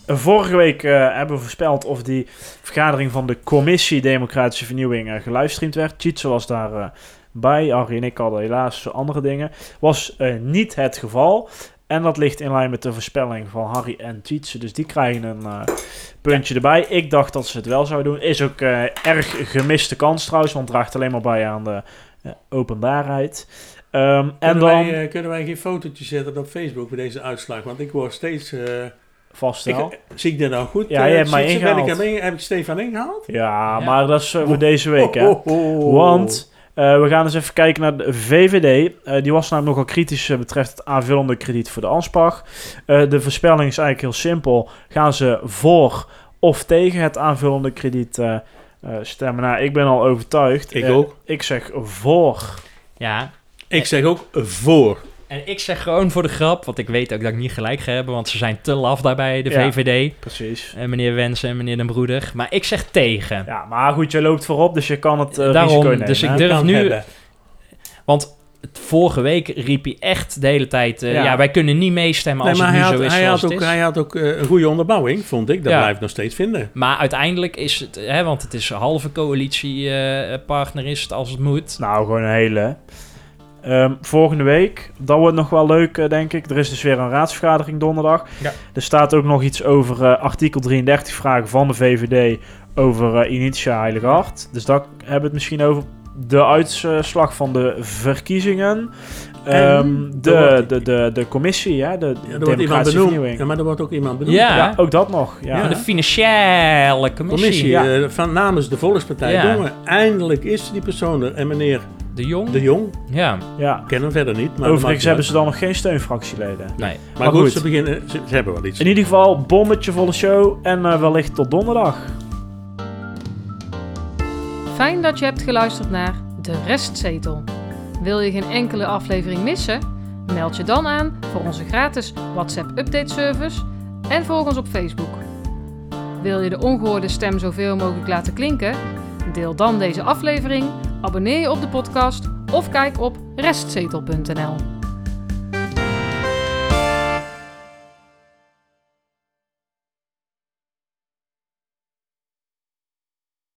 Vorige week eh, hebben we voorspeld of die vergadering van de Commissie Democratische Vernieuwing eh, gelivestreamd werd. Tjitse was daar eh, bij, Arie en ik hadden helaas andere dingen. Was eh, niet het geval. En dat ligt in lijn met de voorspelling van Harry en Tjitse. Dus die krijgen een eh, puntje erbij. Ik dacht dat ze het wel zouden doen. Is ook eh, erg gemiste kans trouwens, want het draagt alleen maar bij aan de openbaarheid. Ehm, en Kunnen, dan wij, eh, kunnen wij geen fotootje zetten op Facebook voor deze uitslag? Want ik word steeds... eh, vaststel. ik, zie ik dit nou goed? Ja, je hebt mij? Ben ik ingehaald. hem in- heb ik Stefan ingehaald? Ja, Ja. maar dat is voor deze week, hè. Oh, oh, oh. Want we gaan eens even kijken naar de VVD. Eh, die was namelijk nogal kritisch eh, betreft het aanvullende krediet voor de Anspach. Eh, de voorspelling is eigenlijk heel simpel. Gaan ze voor of tegen het aanvullende krediet eh, eh, stemmen? Nou, ik ben al overtuigd. Ik Eh, ook. Ik zeg voor. Ja, Ik zeg ook voor. En ik zeg gewoon voor de grap, want ik weet ook dat ik niet gelijk ga hebben, want ze zijn te laf daarbij, de Ja. VVD. Precies. En meneer Wensen en meneer Den Broeder. Maar ik zeg tegen. Ja, maar goed, je loopt voorop, dus je kan het eh, Daarom, risico nemen. dus ik durf nu- hebben. Want vorige week riep hij echt de hele tijd... eh, Ja. ja. wij kunnen niet meestemmen Nee, als het nu had, zo is hij zoals had het ook, is. hij had ook eh, een goede onderbouwing, vond ik. Dat Ja. blijf ik nog steeds vinden. Maar uiteindelijk is het... Hè, want het is een halve coalitiepartner is het als het moet. Nou, gewoon een hele. Ehm, volgende week, dat wordt nog wel leuk, eh, denk ik. Er is dus weer een raadsvergadering donderdag. Ja. Er staat ook nog iets over eh, artikel 33 vragen van de VVD over eh Initia Heilige Hart. Dus daar hebben we het misschien over. De uitslag van de verkiezingen. En Ehm, de, de, de, de commissie, hè, de Ja, er wordt iemand Democratische. Vernieuwing. Ja, maar er wordt ook iemand benoemd. Ja, Ja, ook dat nog. Ja. Ja. de financiële commissie. Commissie Ja. van namens de Volkspartij. Eindelijk is die persoon er. En meneer De Jong. De Jong, Ja, ja. ik ken hem verder niet. Maar Overigens hebben ze dan nog geen steunfractieleden. nee. Maar, Maar goed, goed. Ze, beginnen, ze, ze hebben wel iets. In ieder geval, bommetje volle show en eh, wellicht tot donderdag. Fijn dat je hebt geluisterd naar De Restzetel. Wil je geen enkele aflevering missen? Meld je dan aan voor onze gratis WhatsApp update service en volg ons op Facebook. Wil je de ongehoorde stem zoveel mogelijk laten klinken? Deel dan deze aflevering, abonneer je op de podcast of kijk op restzetel.nl.